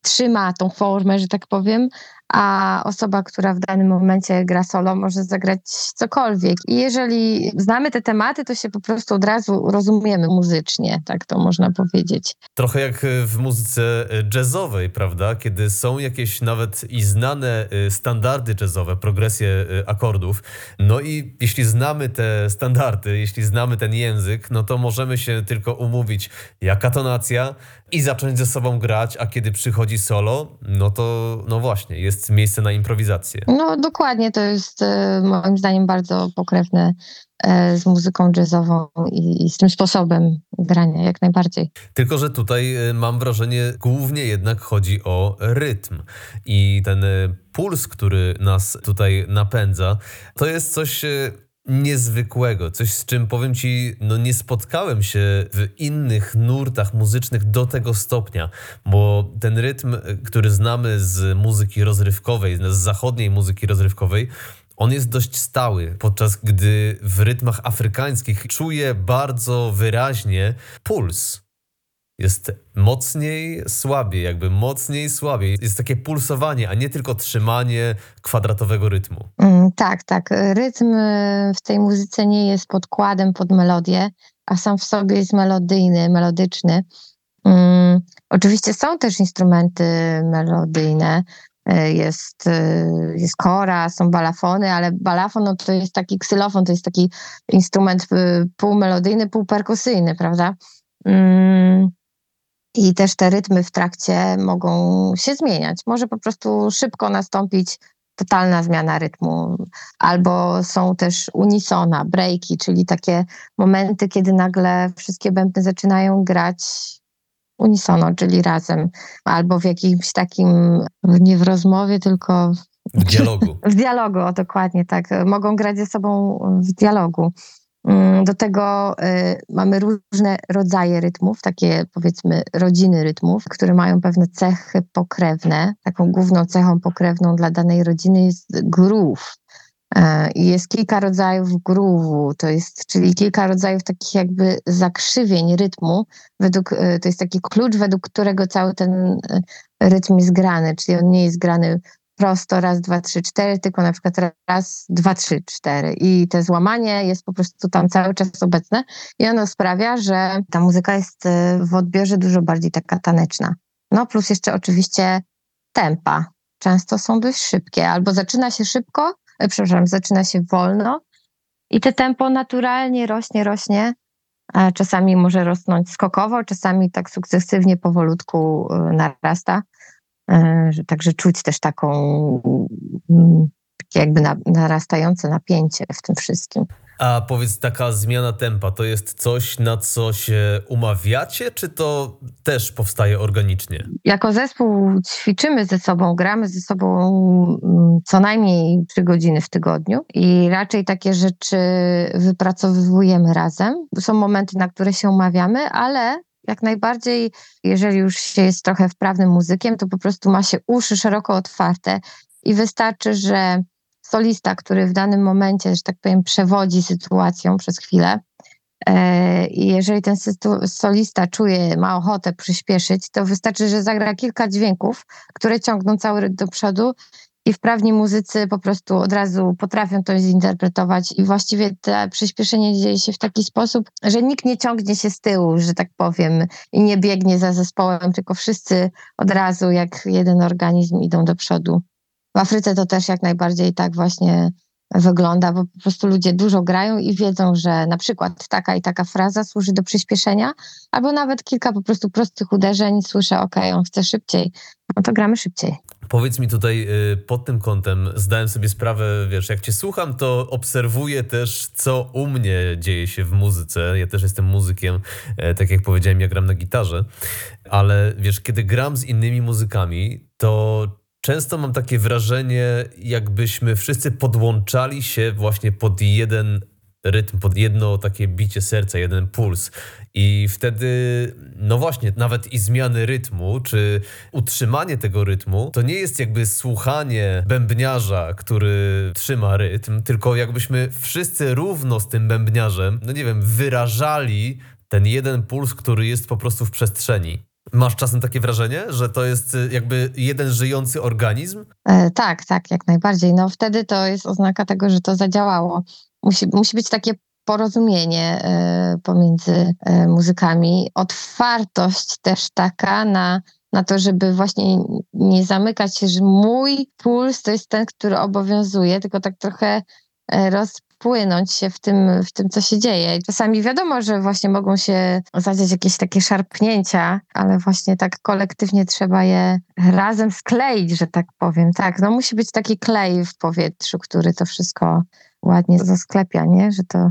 trzyma tą formę, że tak powiem, a osoba, która w danym momencie gra solo, może zagrać cokolwiek. I jeżeli znamy te tematy, to się po prostu od razu rozumiemy muzycznie, tak to można powiedzieć. Trochę jak w muzyce jazzowej, prawda? Kiedy są jakieś nawet i znane y, standardy jazzowe, progresje y, akordów, no i jeśli znamy te standardy, jeśli znamy ten język, no to możemy się tylko umówić, jaka tonacja i zacząć ze sobą grać, a kiedy przychodzi solo, no to no właśnie, jest jest miejsce na improwizację. No dokładnie, to jest e, moim zdaniem bardzo pokrewne e, z muzyką jazzową i, i, z tym sposobem grania, jak najbardziej. Tylko, że tutaj e, mam wrażenie, głównie jednak chodzi o rytm i ten puls, który nas tutaj napędza, to jest coś niezwykłego, coś z czym powiem ci, no nie spotkałem się w innych nurtach muzycznych do tego stopnia, bo ten rytm, który znamy z muzyki rozrywkowej, z zachodniej muzyki rozrywkowej, on jest dość stały, podczas gdy w rytmach afrykańskich czuję bardzo wyraźnie puls jest mocniej, słabiej, jakby mocniej, słabiej. Jest takie pulsowanie, a nie tylko trzymanie kwadratowego rytmu. Mm, tak, tak. Rytm y, w tej muzyce nie jest podkładem pod melodię, a sam w sobie jest melodyjny, melodyczny. Um, oczywiście są też instrumenty melodyjne. Y, jest, y, jest kora, są balafony, ale balafon no, to jest taki ksylofon, to jest taki instrument półmelodyjny, półperkusyjny, prawda? Um, i też te rytmy w trakcie mogą się zmieniać. Może po prostu szybko nastąpić totalna zmiana rytmu, albo są też unisona, breaki, czyli takie momenty, kiedy nagle wszystkie bębny zaczynają grać unisono, czyli razem, albo w jakimś takim, nie w rozmowie, tylko w dialogu. w dialogu, o dokładnie tak. Mogą grać ze sobą w dialogu. Mm, do tego y, mamy różne rodzaje rytmów, takie powiedzmy rodziny rytmów, które mają pewne cechy pokrewne. Taką główną cechą pokrewną dla danej rodziny jest groove. E, jest kilka rodzajów groove'u, to jest, czyli kilka rodzajów takich jakby zakrzywień rytmu, według, y, to jest taki klucz, według którego cały ten y, rytm jest grany, czyli on nie jest grany prosto raz, dwa, trzy, cztery, tylko na przykład raz, dwa, trzy, cztery. I te złamanie jest po prostu tam cały czas obecne i ono sprawia, że ta muzyka jest y, w odbiorze dużo bardziej taka taneczna. No plus jeszcze oczywiście tempa. Często są dość szybkie, albo zaczyna się szybko, e, przepraszam, zaczyna się wolno i te tempo naturalnie rośnie, rośnie. Czasami może rosnąć skokowo, czasami tak sukcesywnie, powolutku y, narasta. E, także czuć też taką mm, jakby narastające napięcie w tym wszystkim. A powiedz, taka zmiana tempa to jest coś, na co się umawiacie, czy to też powstaje organicznie? Jako zespół ćwiczymy ze sobą, gramy ze sobą mm, co najmniej trzy godziny w tygodniu i raczej takie rzeczy wypracowujemy razem. Są momenty, na które się umawiamy, ale jak najbardziej, jeżeli już się jest trochę wprawnym muzykiem, to po prostu ma się uszy szeroko otwarte i wystarczy, że solista, który w danym momencie, że tak powiem, przewodzi sytuacją przez chwilę, E, I jeżeli ten solista czuje, ma ochotę przyspieszyć, to wystarczy, że zagra kilka dźwięków, które ciągną cały rytm do przodu i wprawni muzycy po prostu od razu potrafią to zinterpretować i właściwie to przyspieszenie dzieje się w taki sposób, że nikt nie ciągnie się z tyłu, że tak powiem, i nie biegnie za zespołem, tylko wszyscy od razu jak jeden organizm idą do przodu. W Afryce to też jak najbardziej tak właśnie wygląda, bo po prostu ludzie dużo grają i wiedzą, że na przykład taka i taka fraza służy do przyspieszenia, albo nawet kilka po prostu prostych uderzeń, słyszę, ok, on chce szybciej, no to gramy szybciej. Powiedz mi tutaj y, pod tym kątem, zdałem sobie sprawę, wiesz, jak cię słucham, to obserwuję też, co u mnie dzieje się w muzyce. Ja też jestem muzykiem, e, tak jak powiedziałem, ja gram na gitarze, ale wiesz, kiedy gram z innymi muzykami, to często mam takie wrażenie, jakbyśmy wszyscy podłączali się właśnie pod jeden rytm, pod jedno takie bicie serca, jeden puls. I wtedy, no właśnie, nawet i zmiany rytmu, czy utrzymanie tego rytmu, to nie jest jakby słuchanie bębniarza, który trzyma rytm, tylko jakbyśmy wszyscy równo z tym bębniarzem, no nie wiem, wyrażali ten jeden puls, który jest po prostu w przestrzeni. Masz czasem takie wrażenie, że to jest y, jakby jeden żyjący organizm? E, tak, tak, jak najbardziej. No wtedy to jest oznaka tego, że to zadziałało. Musi, musi być takie porozumienie e, pomiędzy e, muzykami, otwartość też taka na, na to, żeby właśnie nie zamykać się, że mój puls to jest ten, który obowiązuje, tylko tak trochę e, roz, wpłynąć się w tym, w tym, co się dzieje. Czasami wiadomo, że właśnie mogą się zadziać jakieś takie szarpnięcia, ale właśnie tak kolektywnie trzeba je razem skleić, że tak powiem. Tak, no musi być taki klej w powietrzu, który to wszystko ładnie zasklepia, nie? Że to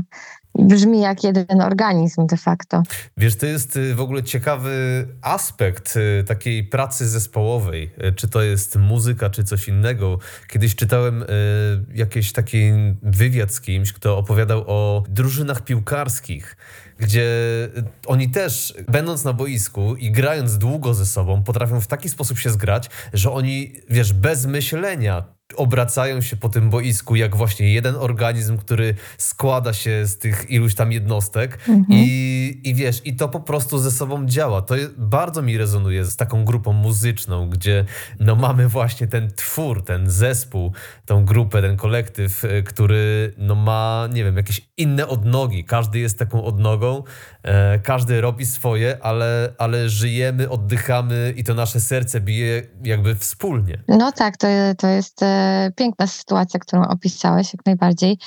brzmi jak jeden organizm de facto. Wiesz, to jest y, w ogóle ciekawy aspekt y, takiej pracy zespołowej. Y, czy to jest muzyka, czy coś innego. Kiedyś czytałem jakiś taki wywiad z kimś, kto opowiadał o drużynach piłkarskich gdzie oni też, będąc na boisku i grając długo ze sobą, potrafią w taki sposób się zgrać, że oni, wiesz, bez myślenia obracają się po tym boisku jak właśnie jeden organizm, który składa się z tych iluś tam jednostek mhm. i, i wiesz, i to po prostu ze sobą działa. To bardzo mi rezonuje z taką grupą muzyczną, gdzie no mamy właśnie ten twór, ten zespół, tą grupę, ten kolektyw, y, który no ma, nie wiem, jakieś inne odnogi. Każdy jest taką odnogą, każdy robi swoje, ale, ale żyjemy, oddychamy i to nasze serce bije jakby wspólnie. No tak, to, to jest e, piękna sytuacja, którą opisałeś, jak najbardziej.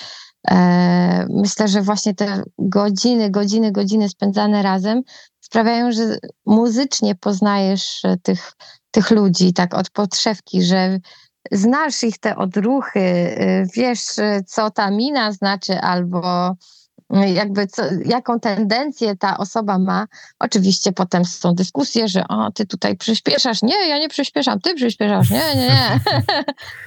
E, myślę, że właśnie te godziny, godziny, godziny spędzane razem sprawiają, że muzycznie poznajesz tych, tych ludzi tak od podszewki, że znasz ich te odruchy, wiesz, co ta mina znaczy, albo jakby co, jaką tendencję ta osoba ma. Oczywiście potem są dyskusje, że o, ty tutaj przyspieszasz. Nie, ja nie przyspieszam, ty przyspieszasz. Nie, nie, nie.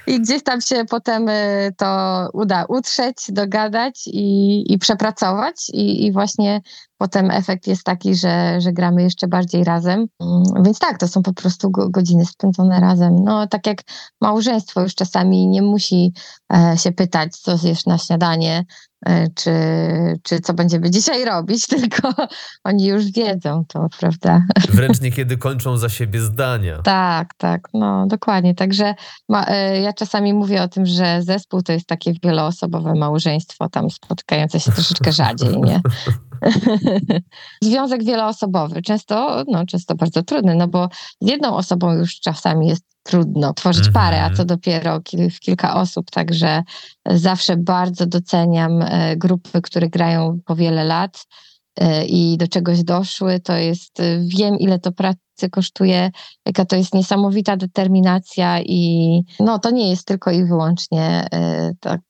I gdzieś tam się potem y, to uda utrzeć, dogadać i, i przepracować i, i właśnie potem efekt jest taki, że, że gramy jeszcze bardziej razem. Mm, więc tak, to są po prostu godziny spędzone razem. No tak jak małżeństwo już czasami nie musi e, się pytać, co zjesz na śniadanie, czy, czy co będziemy dzisiaj robić, tylko oni już wiedzą to, prawda? Wręcz niekiedy kończą za siebie zdania. Tak, tak, no dokładnie. Także ma, e, ja czasami mówię o tym, że zespół to jest takie wieloosobowe małżeństwo, tam spotykające się troszeczkę rzadziej, nie? Związek wieloosobowy, często, no, często bardzo trudny, no bo z jedną osobą już czasami jest trudno tworzyć -hmm. parę, a co dopiero w kilka osób, także zawsze bardzo doceniam e, grupy, które grają po wiele lat e, i do czegoś doszły, to jest, e, wiem ile to pracy kosztuje, jaka to jest niesamowita determinacja i no to nie jest tylko i wyłącznie tak,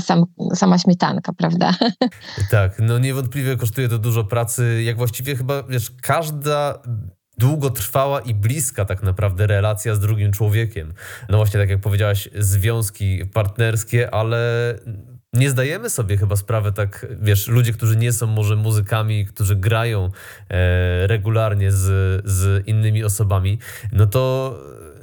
sam, sama śmietanka, prawda? Tak, no niewątpliwie kosztuje to dużo pracy, jak właściwie chyba, wiesz, każda długotrwała i bliska tak naprawdę relacja z drugim człowiekiem. No właśnie, tak jak powiedziałaś, związki partnerskie, ale nie zdajemy sobie chyba sprawy tak, wiesz, ludzie, którzy nie są może muzykami, którzy grają e, regularnie z, z innymi osobami, no to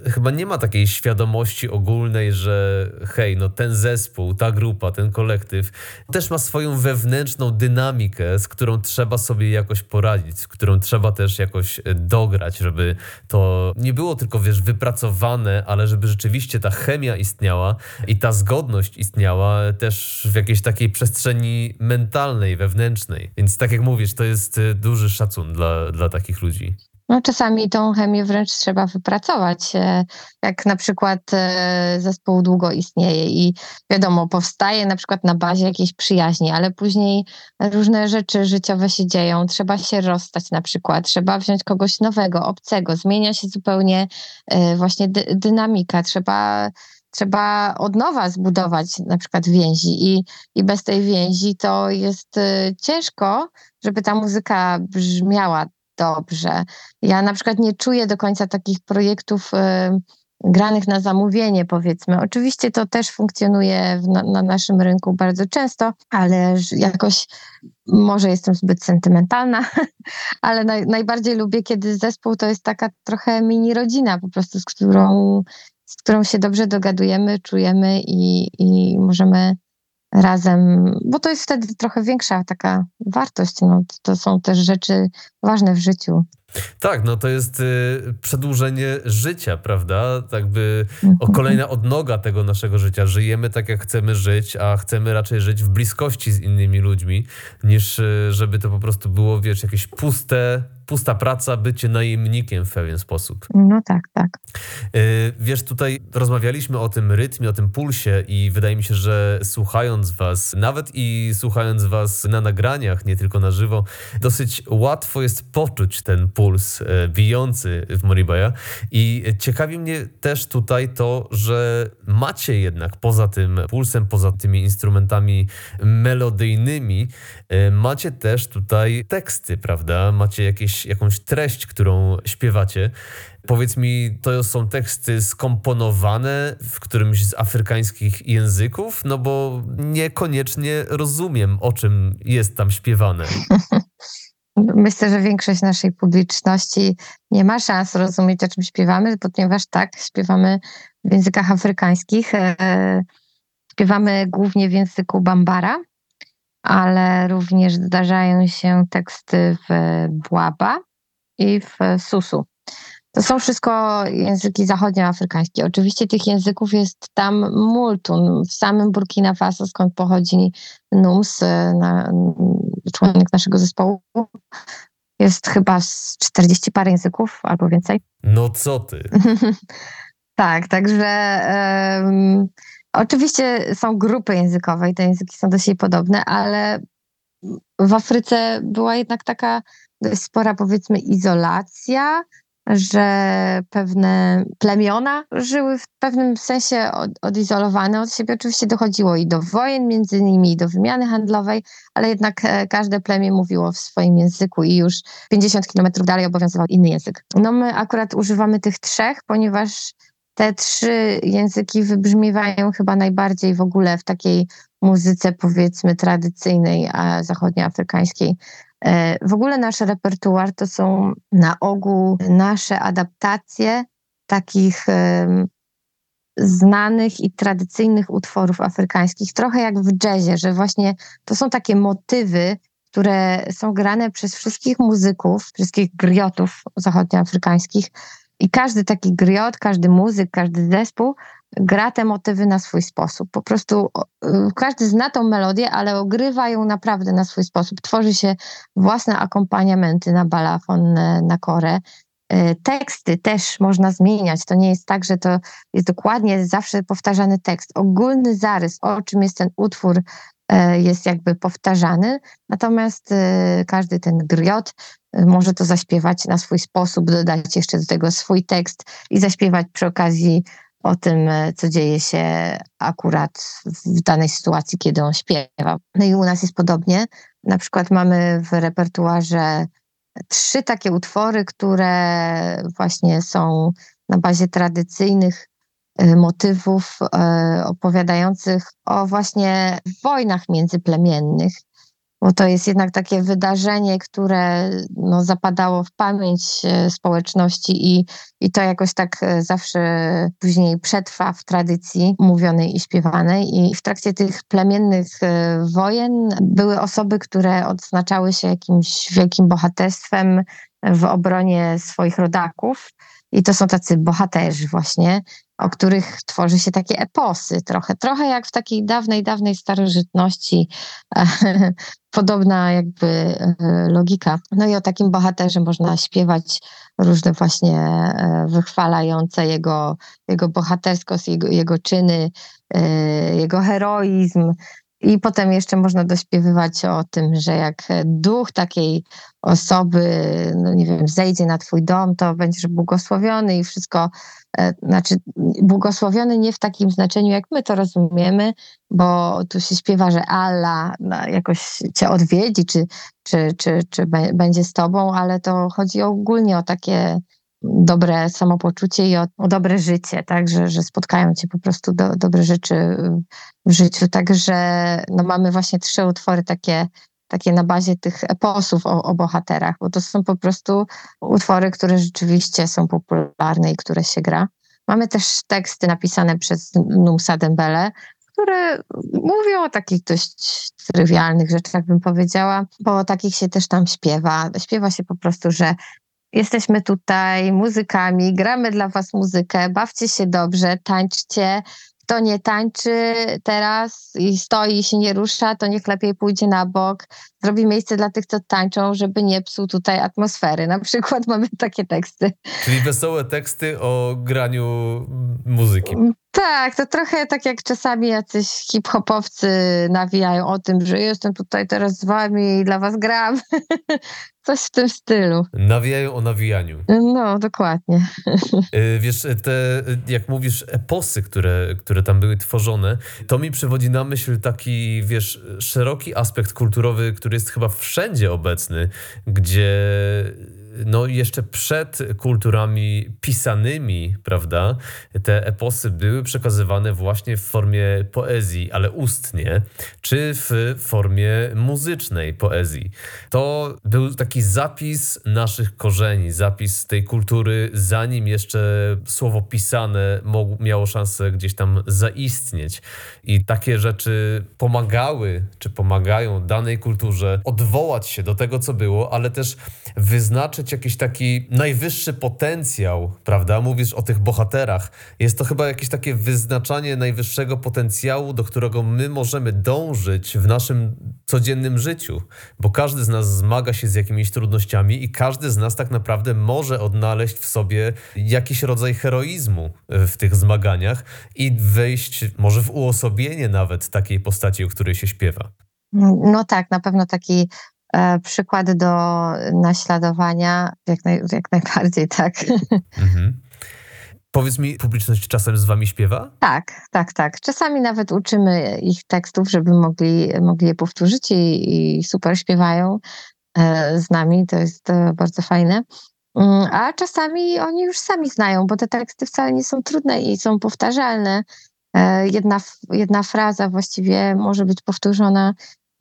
chyba nie ma takiej świadomości ogólnej, że hej, no ten zespół, ta grupa, ten kolektyw też ma swoją wewnętrzną dynamikę, z którą trzeba sobie jakoś poradzić, z którą trzeba też jakoś dograć, żeby to nie było tylko, wiesz, wypracowane, ale żeby rzeczywiście ta chemia istniała i ta zgodność istniała też w jakiejś takiej przestrzeni mentalnej, wewnętrznej. Więc tak jak mówisz, to jest duży szacun dla, dla takich ludzi. No, czasami tą chemię wręcz trzeba wypracować. E, jak na przykład e, zespół długo istnieje i wiadomo, powstaje na przykład na bazie jakiejś przyjaźni, ale później różne rzeczy życiowe się dzieją. Trzeba się rozstać na przykład, trzeba wziąć kogoś nowego, obcego, zmienia się zupełnie e, właśnie dy dynamika. Trzeba trzeba od nowa zbudować na przykład więzi i, i bez tej więzi to jest ciężko, żeby ta muzyka brzmiała dobrze. Ja na przykład nie czuję do końca takich projektów y, granych na zamówienie, powiedzmy. Oczywiście to też funkcjonuje na, na, naszym rynku bardzo często, ale jakoś może jestem zbyt sentymentalna, ale naj, najbardziej lubię, kiedy zespół to jest taka trochę mini rodzina, po prostu z którą, z którą się dobrze dogadujemy, czujemy i, i możemy razem, bo to jest wtedy trochę większa taka wartość. No, to są też rzeczy ważne w życiu. Tak, no to jest y, przedłużenie życia, prawda? Tak by o mhm. kolejna odnoga tego naszego życia. Żyjemy tak, jak chcemy żyć, a chcemy raczej żyć w bliskości z innymi ludźmi, niż y, żeby to po prostu było, wiesz, jakieś puste, pusta praca, bycie najemnikiem w pewien sposób. No tak, tak. Y, wiesz, tutaj rozmawialiśmy o tym rytmie, o tym pulsie i wydaje mi się, że słuchając was, nawet i słuchając was na nagraniach, nie tylko na żywo, dosyć łatwo jest poczuć ten puls bijący w Moribaja i ciekawi mnie też tutaj to, że macie jednak poza tym pulsem, poza tymi instrumentami melodyjnymi, e, macie też tutaj teksty, prawda? Macie jakieś jakąś treść, którą śpiewacie. Powiedz mi, to są teksty skomponowane w którymś z afrykańskich języków? No bo niekoniecznie rozumiem, o czym jest tam śpiewane. Myślę, że większość naszej publiczności nie ma szans rozumieć, o czym śpiewamy, ponieważ tak, śpiewamy w językach afrykańskich. E, śpiewamy głównie w języku Bambara, ale również zdarzają się teksty w Błaba i w Susu. To są wszystko języki zachodnioafrykańskie. Oczywiście tych języków jest tam multum. W samym Burkina Faso, skąd pochodzi Nums, na, członek naszego zespołu, jest chyba 40 parę języków albo więcej. No co ty? tak, także um, Oczywiście są grupy językowe i te języki są do siebie podobne, ale w Afryce była jednak taka dość spora, powiedzmy, izolacja, że pewne plemiona żyły w pewnym sensie od, odizolowane od siebie. Oczywiście dochodziło i do wojen między nimi, i do wymiany handlowej, ale jednak e, każde plemię mówiło w swoim języku i już 50 kilometrów dalej obowiązywał inny język. No my akurat używamy tych trzech, ponieważ te trzy języki wybrzmiewają chyba najbardziej w ogóle w takiej muzyce, powiedzmy, tradycyjnej, a zachodnioafrykańskiej. E, w ogóle nasz repertuar to są na ogół nasze adaptacje takich znanych i tradycyjnych utworów afrykańskich, trochę jak w jazzie, że właśnie to są takie motywy, które są grane przez wszystkich muzyków, wszystkich griotów zachodnioafrykańskich, i każdy taki griot, każdy muzyk, każdy zespół gra te motywy na swój sposób. Po prostu y, każdy zna tą melodię, ale ogrywa ją naprawdę na swój sposób. Tworzy się własne akompaniamenty na balafon, na korę. Y, teksty też można zmieniać. To nie jest tak, że to jest dokładnie zawsze powtarzany tekst. Ogólny zarys, o czym jest ten utwór, y, jest jakby powtarzany, natomiast każdy ten griot może to zaśpiewać na swój sposób, dodać jeszcze do tego swój tekst i zaśpiewać przy okazji o tym, e, co dzieje się akurat w danej sytuacji, kiedy on śpiewa. No i u nas jest podobnie. Na przykład mamy w repertuarze trzy takie utwory, które właśnie są na bazie tradycyjnych e, motywów e, opowiadających o właśnie wojnach międzyplemiennych bo to jest jednak takie wydarzenie, które no, zapadało w pamięć e, społeczności i, i to jakoś tak e, zawsze później przetrwa w tradycji mówionej i śpiewanej. I w trakcie tych plemiennych e, wojen były osoby, które odznaczały się jakimś wielkim bohaterstwem w obronie swoich rodaków. I to są tacy bohaterzy właśnie, o których tworzy się takie eposy trochę. Trochę jak w takiej dawnej, dawnej starożytności. Podobna jakby e, logika. No i o takim bohaterze można śpiewać różne właśnie e, wychwalające jego, jego bohaterskość, jego, jego czyny, e, jego heroizm, i potem jeszcze można dośpiewywać o tym, że jak duch takiej osoby, no nie wiem, zejdzie na twój dom, to będziesz błogosławiony i wszystko, e, znaczy błogosławiony nie w takim znaczeniu, jak my to rozumiemy, bo tu się śpiewa, że Allah no, jakoś cię odwiedzi, czy, czy, czy, czy będzie z tobą, ale to chodzi ogólnie o takie dobre samopoczucie i o, o, dobre życie, tak, że, że spotkają cię po prostu do, dobre rzeczy w życiu. Także no, mamy właśnie trzy utwory takie, takie na bazie tych eposów o, o bohaterach, bo to są po prostu utwory, które rzeczywiście są popularne i które się gra. Mamy też teksty napisane przez Numsa Dembele, które mówią o takich dość trywialnych rzeczach, bym powiedziała, bo o takich się też tam śpiewa. Śpiewa się po prostu, że Jesteśmy tutaj muzykami, gramy dla Was muzykę, bawcie się dobrze, tańczcie. Kto nie tańczy teraz i stoi i się nie rusza, to niech lepiej pójdzie na bok, zrobi miejsce dla tych, co tańczą, żeby nie psuł tutaj atmosfery. Na przykład mamy takie teksty. Czyli wesołe teksty o graniu muzyki. Tak, to trochę tak jak czasami jacyś hip-hopowcy nawijają o tym, że jestem tutaj teraz z wami i dla was gram. Coś w tym stylu. Nawijają o nawijaniu. No, dokładnie. Y, wiesz, te, jak mówisz, eposy, które, które tam były tworzone, to mi przywodzi na myśl taki, wiesz, szeroki aspekt kulturowy, który jest chyba wszędzie obecny, gdzie no jeszcze przed kulturami pisanymi, prawda, te eposy były przekazywane właśnie w formie poezji, ale ustnie, czy w formie muzycznej poezji. To był taki zapis naszych korzeni, zapis tej kultury, zanim jeszcze słowo pisane miało szansę gdzieś tam zaistnieć. I takie rzeczy pomagały, czy pomagają danej kulturze odwołać się do tego, co było, ale też wyznaczyć jakiś taki najwyższy potencjał, prawda? Mówisz o tych bohaterach. Jest to chyba jakieś takie wyznaczanie najwyższego potencjału, do którego my możemy dążyć w naszym codziennym życiu, bo każdy z nas zmaga się z jakimiś trudnościami i każdy z nas tak naprawdę może odnaleźć w sobie jakiś rodzaj heroizmu w tych zmaganiach i wejść może w uosobienie nawet takiej postaci, o której się śpiewa. No tak, na pewno taki e, przykład do naśladowania, jak, naj, jak najbardziej, tak. Mhm. Powiedz mi, publiczność czasem z wami śpiewa? Tak, tak, tak. Czasami nawet uczymy ich tekstów, żeby mogli, mogli je powtórzyć i, i super śpiewają e, z nami. To jest e, bardzo fajne. Mm, a czasami oni już sami znają, bo te teksty wcale nie są trudne i są powtarzalne. E, jedna, jedna fraza właściwie może być powtórzona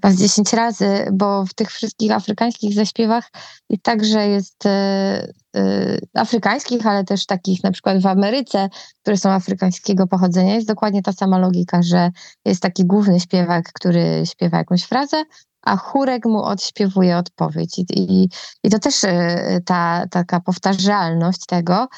chyba z 10 razy, bo w tych wszystkich afrykańskich zaśpiewach i także jest e, e, afrykańskich, ale też takich na przykład w Ameryce, które są afrykańskiego pochodzenia, jest dokładnie ta sama logika, że jest taki główny śpiewak, który śpiewa jakąś frazę, a chórek mu odśpiewuje odpowiedź. I, i, i to też e, ta taka powtarzalność tego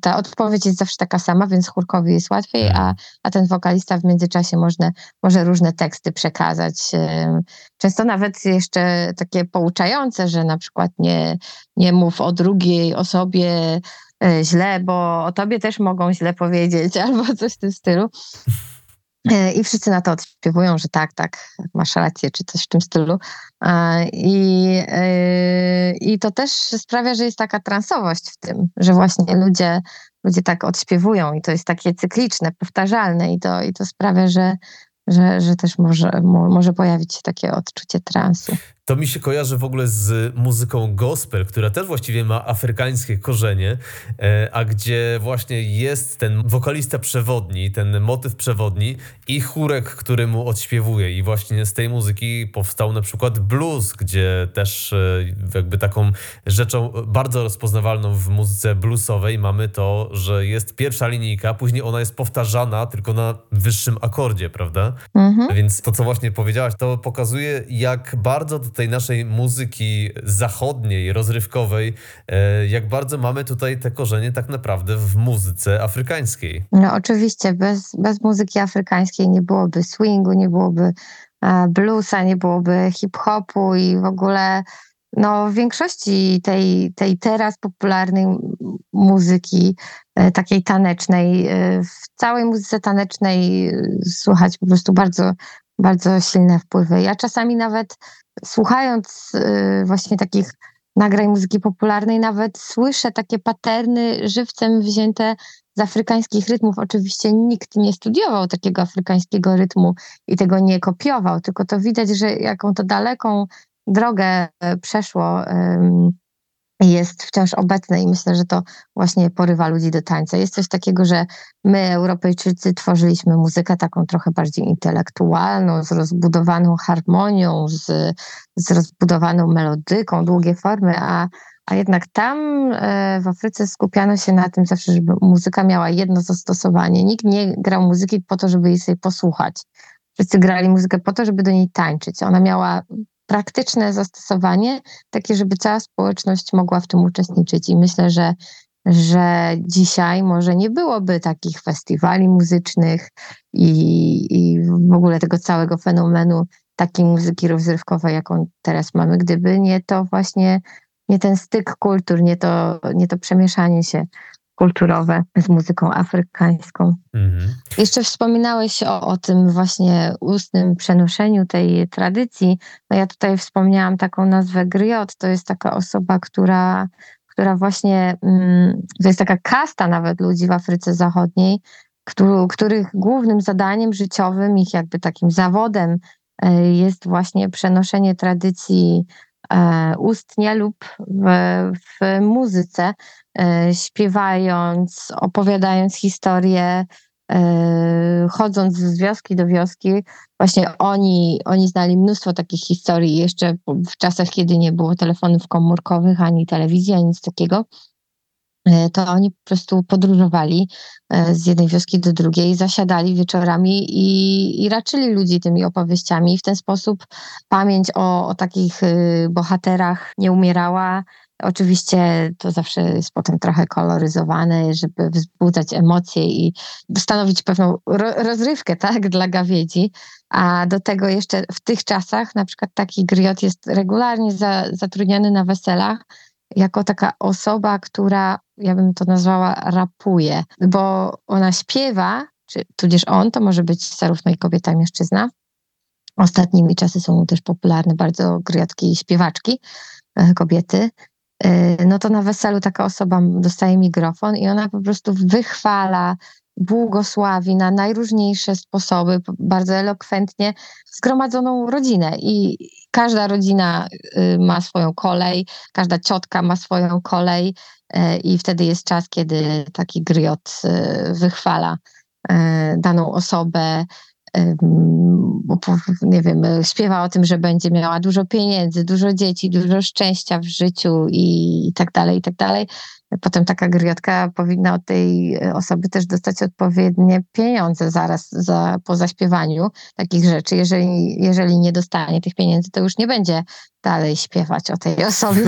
ta odpowiedź jest zawsze taka sama, więc chórkowi jest łatwiej, a, mhm. a ten wokalista w międzyczasie można, może różne teksty przekazać. E, często nawet jeszcze takie pouczające, że na przykład nie, nie mów o drugiej osobie źle, bo o tobie też mogą źle powiedzieć, albo coś w tym stylu. E, I wszyscy na to odśpiewują, że tak, tak, masz rację, czy coś w tym stylu. I, e, i to też sprawia, że jest taka transowość w tym, że właśnie ludzie, ludzie tak odśpiewują i to jest takie cykliczne, powtarzalne i to, i to sprawia, że, że, że też może, może pojawić się takie odczucie transu. To mi się kojarzy w ogóle z muzyką gospel, która też właściwie ma afrykańskie korzenie, e, a gdzie właśnie jest ten wokalista przewodni, ten motyw przewodni i chórek, który mu odśpiewuje. I właśnie z tej muzyki powstał na przykład blues, gdzie też e, jakby taką rzeczą bardzo rozpoznawalną w muzyce bluesowej mamy to, że jest pierwsza linijka, później ona jest powtarzana tylko na wyższym akordzie, prawda? Mhm. Więc to, co właśnie powiedziałaś, to pokazuje, jak bardzo do tej naszej muzyki zachodniej, rozrywkowej, e, jak bardzo mamy tutaj te korzenie tak naprawdę w muzyce afrykańskiej. No oczywiście, bez, bez muzyki afrykańskiej nie byłoby swingu, nie byłoby e, bluesa, nie byłoby hip-hopu i w ogóle no, w większości tej, tej teraz popularnej muzyki, e, takiej tanecznej, w całej muzyce tanecznej słuchać po prostu bardzo, bardzo silne wpływy. Ja czasami nawet słuchając y, właśnie takich nagrań muzyki popularnej, nawet słyszę takie paterny żywcem wzięte z afrykańskich rytmów. Oczywiście nikt nie studiował takiego afrykańskiego rytmu i tego nie kopiował, tylko to widać, że jaką to daleką drogę e, przeszło jest wciąż obecne i myślę, że to właśnie porywa ludzi do tańca. Jest coś takiego, że my, Europejczycy, tworzyliśmy muzykę taką trochę bardziej intelektualną, z rozbudowaną harmonią, z, z rozbudowaną melodyką, długie formy, a, a jednak tam e, w Afryce skupiano się na tym zawsze, żeby muzyka miała jedno zastosowanie. Nikt nie grał muzyki po to, żeby jej sobie posłuchać. Wszyscy grali muzykę po to, żeby do niej tańczyć. Ona miała praktyczne zastosowanie, takie, żeby cała społeczność mogła w tym uczestniczyć. I myślę, że, że dzisiaj może nie byłoby takich festiwali muzycznych i, i w ogóle tego całego fenomenu takiej muzyki rozrywkowej, jaką teraz mamy, gdyby nie to właśnie, nie ten styk kultur, nie to, nie to przemieszanie się kulturowe z muzyką afrykańską. Mhm. Jeszcze wspominałeś o, o tym właśnie ustnym przenoszeniu tej tradycji. No ja tutaj wspomniałam taką nazwę griot. To jest taka osoba, która, która właśnie, mm, to jest taka kasta nawet ludzi w Afryce Zachodniej, których głównym zadaniem życiowym, ich jakby takim zawodem e, jest właśnie przenoszenie tradycji ustnie lub w, w muzyce. E, śpiewając, opowiadając historię, e, chodząc z wioski do wioski. Właśnie oni, oni znali mnóstwo takich historii jeszcze w czasach, kiedy nie było telefonów komórkowych, ani telewizji, ani nic takiego. E, to oni po prostu podróżowali z jednej wioski do drugiej, zasiadali wieczorami i, i raczyli ludzi tymi opowieściami. W ten sposób pamięć o, o takich bohaterach nie umierała, Oczywiście to zawsze jest potem trochę koloryzowane, żeby wzbudzać emocje i stanowić pewną rozrywkę tak, dla gawiedzi. A do tego jeszcze w tych czasach na przykład taki griot jest regularnie za, zatrudniany na weselach jako taka osoba, która, ja bym to nazwała, rapuje, bo ona śpiewa, czy tudzież on, to może być zarówno i kobieta, i mężczyzna. Ostatnimi czasy są też popularne bardzo griotki i śpiewaczki, e, kobiety, Y, no to na weselu taka osoba dostaje mikrofon i ona po prostu wychwala, błogosławi na najróżniejsze sposoby, bardzo elokwentnie zgromadzoną rodzinę. I każda rodzina y, ma swoją kolej, każda ciotka ma swoją kolej, i wtedy jest czas, kiedy taki griot wychwala daną osobę, nie wiem, śpiewa o tym, że będzie miała dużo pieniędzy, dużo dzieci, dużo szczęścia w życiu i tak dalej, i tak dalej. Potem taka griotka powinna od tej osoby też dostać odpowiednie pieniądze zaraz za, po zaśpiewaniu takich rzeczy. Jeżeli, jeżeli nie dostanie tych pieniędzy, to już nie będzie dalej śpiewać o tej osobie.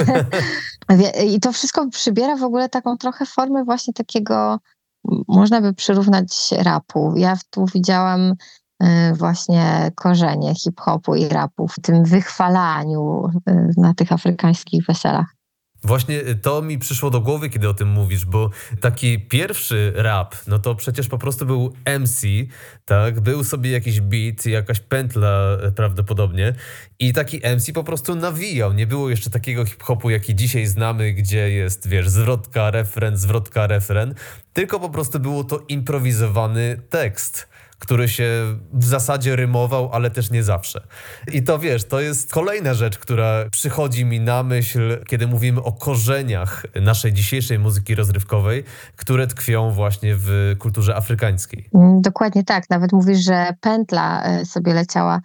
I to wszystko przybiera w ogóle taką trochę formę właśnie takiego, można by przyrównać rapu. Ja tu widziałam Y, właśnie korzenie hip-hopu i rapu w tym wychwalaniu y, na tych afrykańskich weselach. Właśnie to mi przyszło do głowy, kiedy o tym mówisz, bo taki pierwszy rap, no to przecież po prostu był MC, tak? Był sobie jakiś beat, jakaś pętla e, prawdopodobnie i taki MC po prostu nawijał. Nie było jeszcze takiego hip-hopu, jaki dzisiaj znamy, gdzie jest, wiesz, zwrotka, refren, zwrotka, refren, tylko po prostu było to improwizowany tekst który się w zasadzie rymował, ale też nie zawsze. I to wiesz, to jest kolejna rzecz, która przychodzi mi na myśl, kiedy mówimy o korzeniach naszej dzisiejszej muzyki rozrywkowej, które tkwią właśnie w kulturze afrykańskiej. Mm, dokładnie tak. Nawet mówisz, że pętla e, sobie leciała.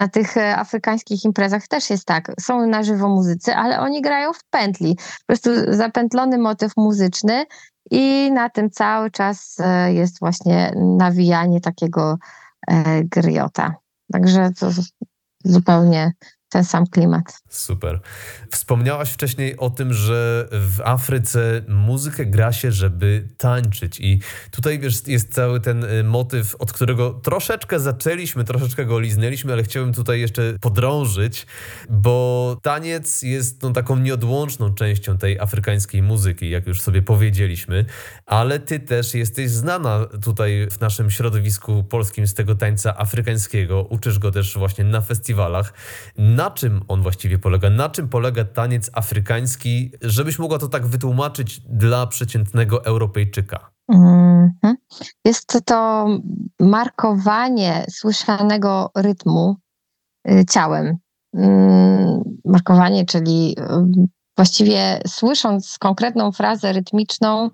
Na tych e, afrykańskich imprezach też jest tak. Są na żywo muzycy, ale oni grają w pętli. Po prostu zapętlony motyw muzyczny i na tym cały czas e, jest właśnie nawijanie takiego griota. Także to zupełnie ten sam klimat. Super. Wspomniałaś wcześniej o tym, że w Afryce muzykę gra się, żeby tańczyć. I tutaj wiesz, jest cały ten y, motyw, od którego troszeczkę zaczęliśmy, troszeczkę go liznęliśmy, ale chciałbym tutaj jeszcze podrążyć, bo taniec jest no, taką nieodłączną częścią tej afrykańskiej muzyki, jak już sobie powiedzieliśmy, ale ty też jesteś znana tutaj w naszym środowisku polskim z tego tańca afrykańskiego. Uczysz go też właśnie na festiwalach na czym on właściwie polega? Na czym polega taniec afrykański, żebyś mogła to tak wytłumaczyć dla przeciętnego Europejczyka? -hmm. Jest to markowanie słyszanego rytmu y, ciałem. Mm, markowanie, czyli y, właściwie słysząc konkretną frazę rytmiczną,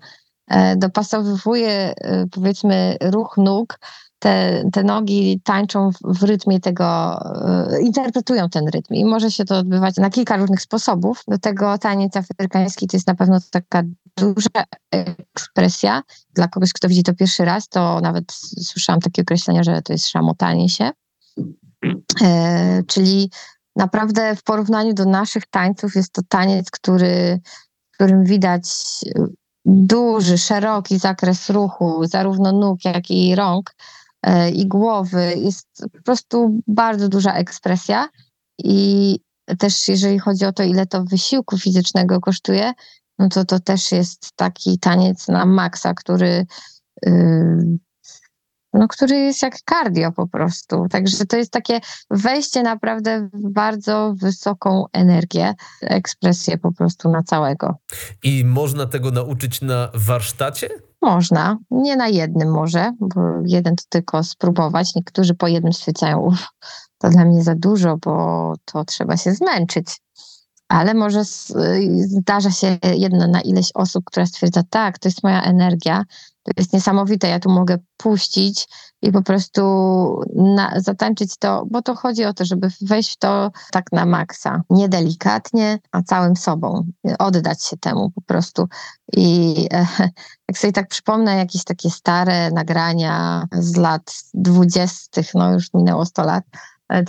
e, dopasowuje y, powiedzmy ruch nóg te, te nogi tańczą w, rytmie tego, y, interpretują ten rytm i może się to odbywać na kilka różnych sposobów. Do tego taniec afrykański to jest na pewno taka duża ekspresja. Dla kogoś, kto widzi to pierwszy raz, to nawet słyszałam takie określenia, że to jest szamotanie się. E, czyli naprawdę w porównaniu do naszych tańców jest to taniec, który, w którym widać duży, szeroki zakres ruchu, zarówno nóg, jak i rąk. E, i głowy. Jest po prostu bardzo duża ekspresja i też jeżeli chodzi o to, ile to wysiłku fizycznego kosztuje, no to to też jest taki taniec na maksa, który, yy, no, który jest jak cardio po prostu. Także to jest takie wejście naprawdę w bardzo wysoką energię, ekspresję po prostu na całego. I można tego nauczyć na warsztacie? Można, nie na jednym może, bo jeden to tylko spróbować. Niektórzy po jednym stwierdzają, to dla mnie za dużo, bo to trzeba się zmęczyć. Ale może zdarza się jedna na ileś osób, która stwierdza, tak, to jest moja energia, to jest niesamowite, ja tu mogę puścić i po prostu na, zatańczyć to, bo to chodzi o to, żeby wejść w to tak na maksa, niedelikatnie, a całym sobą, oddać się temu po prostu. I e, jak sobie tak przypomnę jakieś takie stare nagrania z lat dwudziestych, no już minęło 100 lat,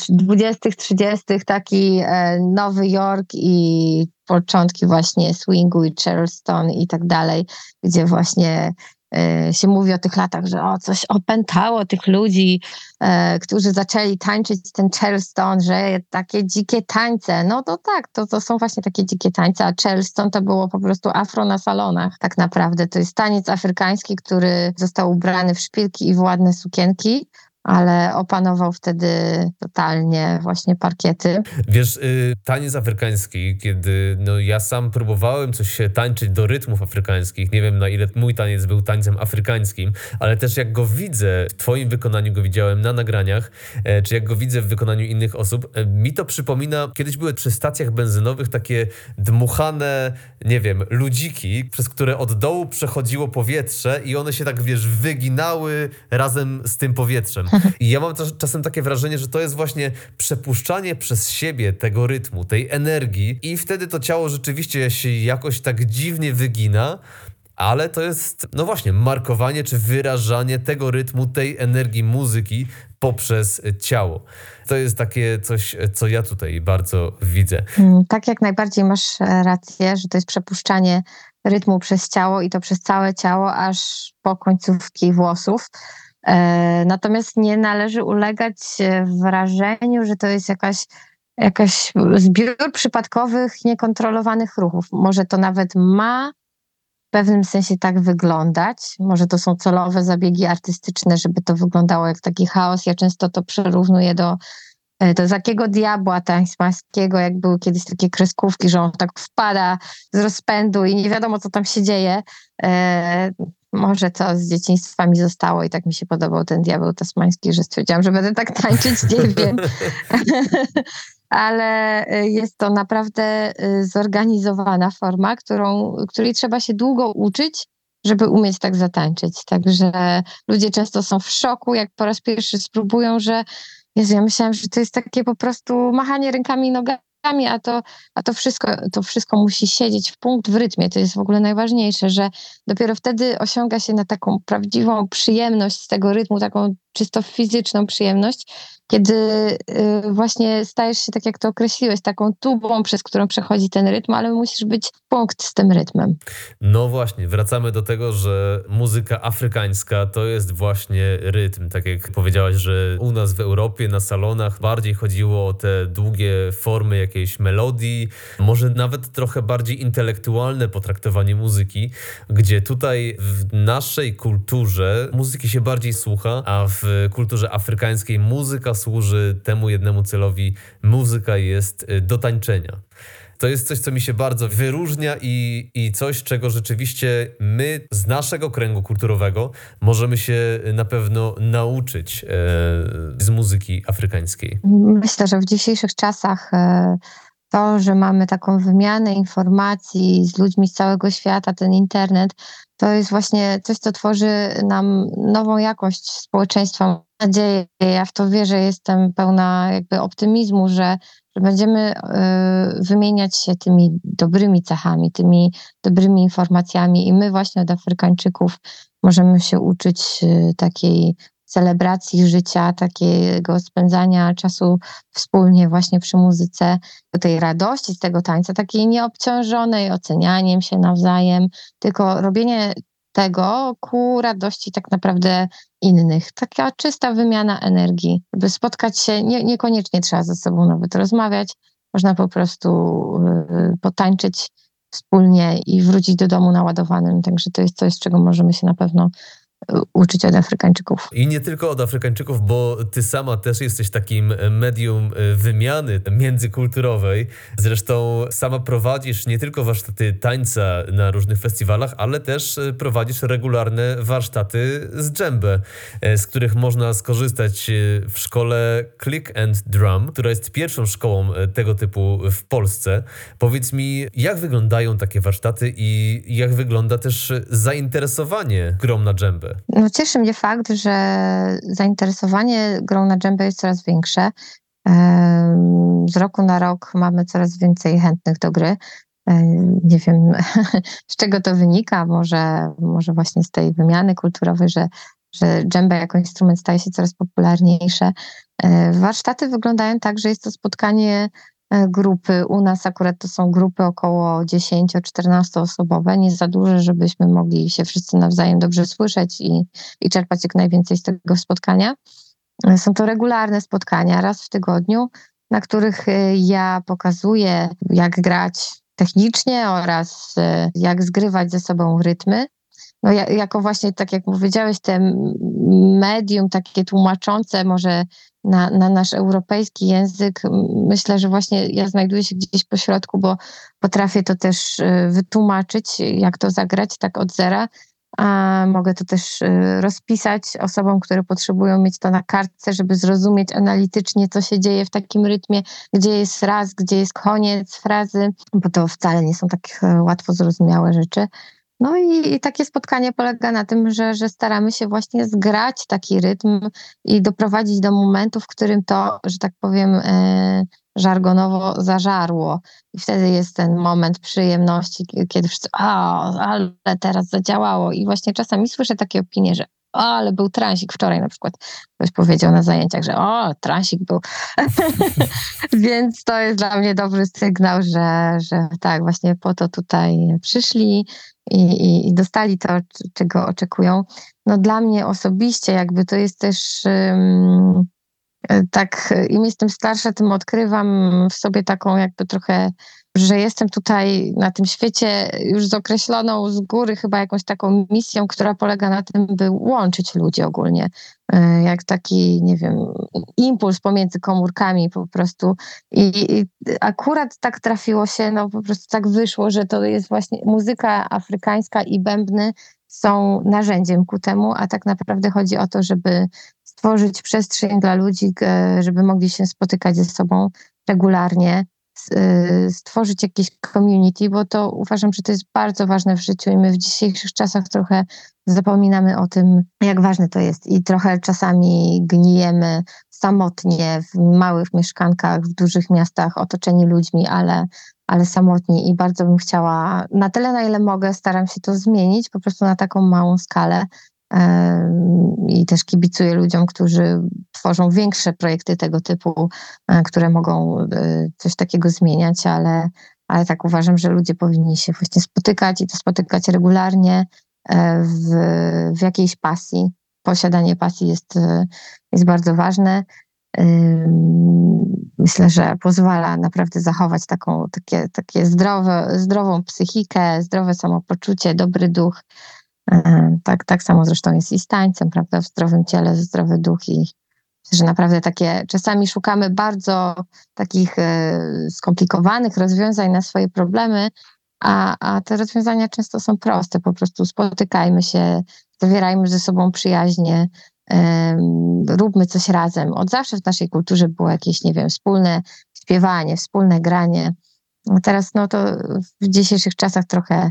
20., 30., taki e, Nowy Jork i początki właśnie swingu i Charleston i tak dalej, gdzie właśnie E, się mówi o tych latach, że o, coś opętało tych ludzi, e, którzy zaczęli tańczyć ten Charleston, że takie dzikie tańce. No to tak, to, to są właśnie takie dzikie tańce, a Charleston to było po prostu afro na salonach. Tak naprawdę to jest taniec afrykański, który został ubrany w szpilki i w ładne sukienki ale opanował wtedy totalnie właśnie parkiety. Wiesz, y, taniec afrykański, kiedy no, ja sam próbowałem coś się tańczyć do rytmów afrykańskich, nie wiem na ile mój taniec był tańcem afrykańskim, ale też jak go widzę, w twoim wykonaniu go widziałem na nagraniach, e, czy jak go widzę w wykonaniu innych osób, e, mi to przypomina, kiedyś były przy stacjach benzynowych takie dmuchane, nie wiem, ludziki, przez które od dołu przechodziło powietrze i one się tak, wiesz, wyginały razem z tym powietrzem. I ja mam czasem takie wrażenie, że to jest właśnie przepuszczanie przez siebie tego rytmu, tej energii i wtedy to ciało rzeczywiście się jakoś tak dziwnie wygina, ale to jest, no właśnie, markowanie czy wyrażanie tego rytmu, tej energii muzyki poprzez ciało. To jest takie coś, co ja tutaj bardzo widzę. Mm, tak, jak najbardziej masz e, rację, że to jest przepuszczanie rytmu przez ciało i to przez całe ciało, aż po końcówki włosów. E, natomiast nie należy ulegać wrażeniu, że to jest jakaś, jakaś zbiór przypadkowych, niekontrolowanych ruchów. Może to nawet ma w pewnym sensie tak wyglądać. Może to są celowe zabiegi artystyczne, żeby to wyglądało jak taki chaos. Ja często to przyrównuję do, e, do takiego diabła tańsmańskiego, jak były kiedyś takie kreskówki, że on tak wpada z rozpędu i nie wiadomo, co tam się dzieje. Może to z dzieciństwa mi zostało i tak mi się podobał ten diabeł tasmański, że stwierdziłam, że będę tak tańczyć, nie wiem. Ale y, jest to naprawdę y, zorganizowana forma, którą, której trzeba się długo uczyć, żeby umieć tak zatańczyć. Także ludzie często są w szoku, jak po raz pierwszy spróbują, że Jezu, ja myślałam, że to jest takie po prostu machanie rękami i nogami a to, a to, wszystko, to wszystko musi siedzieć w punkt w rytmie. To jest w ogóle najważniejsze, że dopiero wtedy osiąga się na taką prawdziwą przyjemność z tego rytmu, taką czysto fizyczną przyjemność, kiedy y, właśnie stajesz się, tak jak to określiłeś, taką tubą, przez którą przechodzi ten rytm, ale musisz być punkt z tym rytmem. No właśnie, wracamy do tego, że muzyka afrykańska to jest właśnie rytm. Tak jak powiedziałaś, że u nas w Europie na salonach bardziej chodziło o te długie formy jakiejś melodii, może nawet trochę bardziej intelektualne potraktowanie muzyki, gdzie tutaj w naszej kulturze muzyki się bardziej słucha, a w kulturze afrykańskiej muzyka służy temu jednemu celowi. Muzyka jest y, do tańczenia. To jest coś, co mi się bardzo wyróżnia i, i coś, czego rzeczywiście my z naszego kręgu kulturowego możemy się na pewno nauczyć e, z muzyki afrykańskiej. Myślę, że w dzisiejszych czasach e, to, że mamy taką wymianę informacji z ludźmi z całego świata, ten internet, to jest właśnie coś, co tworzy nam nową jakość społeczeństwa. Mam nadzieję, ja w to wierzę, jestem pełna jakby optymizmu, że, że będziemy y, wymieniać się tymi dobrymi cechami, tymi dobrymi informacjami i my właśnie od Afrykańczyków możemy się uczyć y, takiej celebracji życia, takiego spędzania czasu wspólnie właśnie przy muzyce, tej radości z tego tańca, takiej nieobciążonej ocenianiem się nawzajem, tylko robienie tego ku radości tak naprawdę innych. Taka czysta wymiana energii, by spotkać się, nie, niekoniecznie trzeba ze sobą nawet rozmawiać, można po prostu y, potańczyć wspólnie i wrócić do domu naładowanym. Także to jest coś, z czego możemy się na pewno uczyć od Afrykańczyków. I nie tylko od Afrykańczyków, bo ty sama też jesteś takim medium e, wymiany międzykulturowej. Zresztą sama prowadzisz nie tylko warsztaty tańca na różnych festiwalach, ale też e, prowadzisz regularne warsztaty z dżembę, e, z których można skorzystać w szkole Click and Drum, która jest pierwszą szkołą tego typu w Polsce. Powiedz mi, jak wyglądają takie warsztaty i jak wygląda też zainteresowanie grą na dżembę? No, cieszy mnie fakt, że zainteresowanie grą na dżembę jest coraz większe. Z roku na rok mamy coraz więcej chętnych do gry. Nie wiem, z czego to wynika, może, może właśnie z tej wymiany kulturowej, że, że dżembe jako instrument staje się coraz popularniejsze. Warsztaty wyglądają tak, że jest to spotkanie E, grupy. U nas akurat to są grupy około 10-14 osobowe, nie za duże, żebyśmy mogli się wszyscy nawzajem dobrze słyszeć i, i czerpać jak najwięcej z tego spotkania. E, są to regularne spotkania raz w tygodniu, na których e, ja pokazuję, jak grać technicznie oraz jak zgrywać ze sobą rytmy. No, jako właśnie, tak jak powiedziałeś, te medium takie tłumaczące może na, na nasz europejski język, myślę, że właśnie ja znajduję się gdzieś po środku, bo potrafię to też y, wytłumaczyć, jak to zagrać tak od zera. A mogę to też y, rozpisać osobom, które potrzebują mieć to na kartce, żeby zrozumieć analitycznie, co się dzieje w takim rytmie, gdzie jest raz, gdzie jest koniec frazy, bo to wcale nie są takie e, łatwo zrozumiałe rzeczy. No i, i, takie spotkanie polega na tym, że, że staramy się właśnie zgrać taki rytm i doprowadzić do momentu, w którym to, że tak powiem, e, żargonowo zażarło. I wtedy jest ten moment przyjemności, kiedy wszyscy, o, ale teraz zadziałało. I właśnie czasami słyszę takie opinie, że o, ale był transik wczoraj na przykład. Ktoś powiedział na zajęciach, że o, transik był. Więc to jest dla mnie dobry sygnał, że, że tak, właśnie po to tutaj przyszli i, i, i dostali to, czego oczekują. No dla mnie osobiście jakby to jest też um, tak, im jestem starsza, tym odkrywam w sobie taką jakby trochę że jestem tutaj na tym świecie już z określoną z góry chyba jakąś taką misją, która polega na tym, by łączyć ludzi ogólnie. E, jak taki, nie wiem, impuls pomiędzy komórkami po prostu. I, I, akurat tak trafiło się, no po prostu tak wyszło, że to jest właśnie muzyka afrykańska i bębny są narzędziem ku temu, a tak naprawdę chodzi o to, żeby stworzyć przestrzeń dla ludzi, żeby mogli się spotykać ze sobą regularnie, stworzyć jakieś community, bo to uważam, że to jest bardzo ważne w życiu i my w dzisiejszych czasach trochę zapominamy o tym, jak ważne to jest. I trochę czasami gnijemy samotnie w małych mieszkankach, w dużych miastach, otoczeni ludźmi, ale, ale samotni. I bardzo bym chciała, na tyle na ile mogę, staram się to zmienić po prostu na taką małą skalę, i też kibicuję ludziom, którzy tworzą większe projekty tego typu, e, które mogą e, coś takiego zmieniać, ale, ale tak uważam, że ludzie powinni się właśnie spotykać i to spotykać regularnie e, w, w jakiejś pasji. Posiadanie pasji jest, jest bardzo ważne. Myślę, że pozwala naprawdę zachować taką, takie, takie zdrowe, zdrową psychikę, zdrowe samopoczucie, dobry duch. Tak, tak samo zresztą jest i z tańcem, prawda? W zdrowym ciele, zdrowy duch i że naprawdę takie, czasami szukamy bardzo takich e, skomplikowanych rozwiązań na swoje problemy, a, a te rozwiązania często są proste. Po prostu spotykajmy się, zawierajmy ze sobą przyjaźnie, róbmy coś razem. Od zawsze w naszej kulturze było jakieś, nie wiem, wspólne śpiewanie, wspólne granie. Teraz no to w dzisiejszych czasach trochę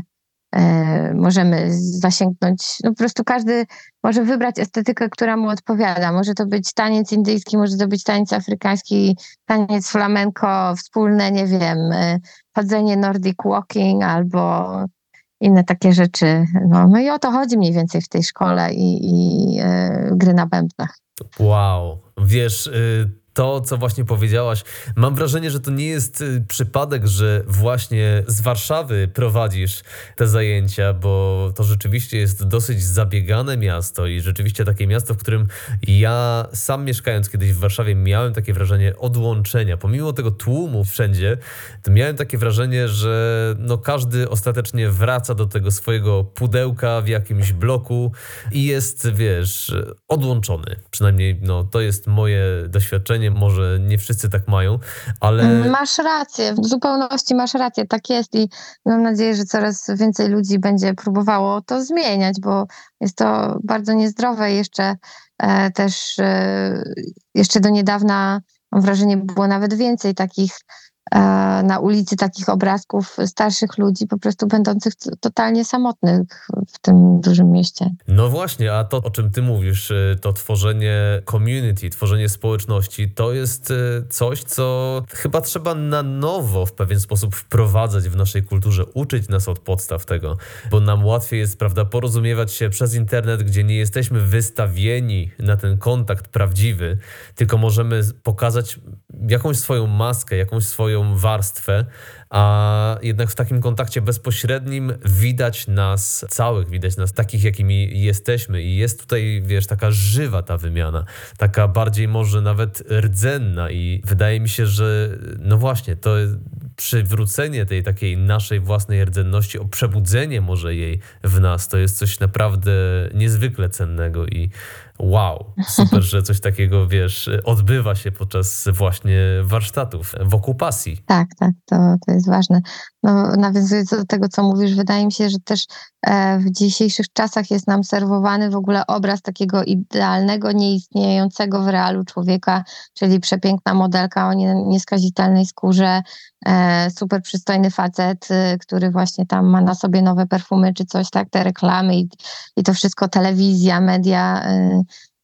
możemy zasięgnąć. No po prostu każdy może wybrać estetykę, która mu odpowiada. Może to być taniec indyjski, może to być taniec afrykański, taniec flamenko, wspólne, nie wiem, e, chodzenie nordic walking albo inne takie rzeczy. No, no i o to chodzi mniej więcej w tej szkole i, i e, gry na bębnach. Wow, wiesz, y, to, co właśnie powiedziałaś, mam wrażenie, że to nie jest y, przypadek, że właśnie z Warszawy prowadzisz te zajęcia, bo to rzeczywiście jest dosyć zabiegane miasto i rzeczywiście takie miasto, w którym ja sam mieszkając kiedyś w Warszawie miałem takie wrażenie odłączenia. Pomimo tego tłumu wszędzie, to miałem takie wrażenie, że no każdy ostatecznie wraca do tego swojego pudełka w jakimś bloku i jest, wiesz, odłączony. Przynajmniej no, to jest moje doświadczenie może nie wszyscy tak mają, ale... Masz rację, w zupełności masz rację, tak jest i mam nadzieję, że coraz więcej ludzi będzie próbowało to zmieniać, bo jest to bardzo niezdrowe. Jeszcze e, też e, jeszcze do niedawna mam wrażenie było nawet więcej takich na ulicy takich obrazków starszych ludzi, po prostu będących totalnie samotnych w tym dużym mieście. No właśnie, a to, o czym ty mówisz, e, to tworzenie community, tworzenie społeczności, to jest e, coś, co chyba trzeba na nowo w pewien sposób wprowadzać w naszej kulturze, uczyć nas od podstaw tego, bo nam łatwiej jest, prawda, porozumiewać się przez internet, gdzie nie jesteśmy wystawieni na ten kontakt prawdziwy, tylko możemy pokazać jakąś swoją maskę, jakąś swoją warstwę, a jednak w takim kontakcie bezpośrednim widać nas całych, widać nas takich, jakimi jesteśmy. I jest tutaj, wiesz, taka żywa ta wymiana, taka bardziej może nawet rdzenna. I wydaje mi się, że no właśnie, to przywrócenie tej takiej naszej własnej rdzenności, o przebudzenie może jej w nas, to jest coś naprawdę niezwykle cennego i wow, super, że coś takiego, wiesz, odbywa się podczas właśnie warsztatów wokół pasji. Tak, tak, to, to jest ważne. No, nawiązując do tego, co mówisz, wydaje mi się, że też e, w dzisiejszych czasach jest nam serwowany w ogóle obraz takiego idealnego, nieistniejącego w realu człowieka, czyli przepiękna modelka o nieskazitelnej skórze, e, super przystojny facet, e, który właśnie tam ma na sobie nowe perfumy czy coś, tak, te reklamy i, i to wszystko, telewizja, media,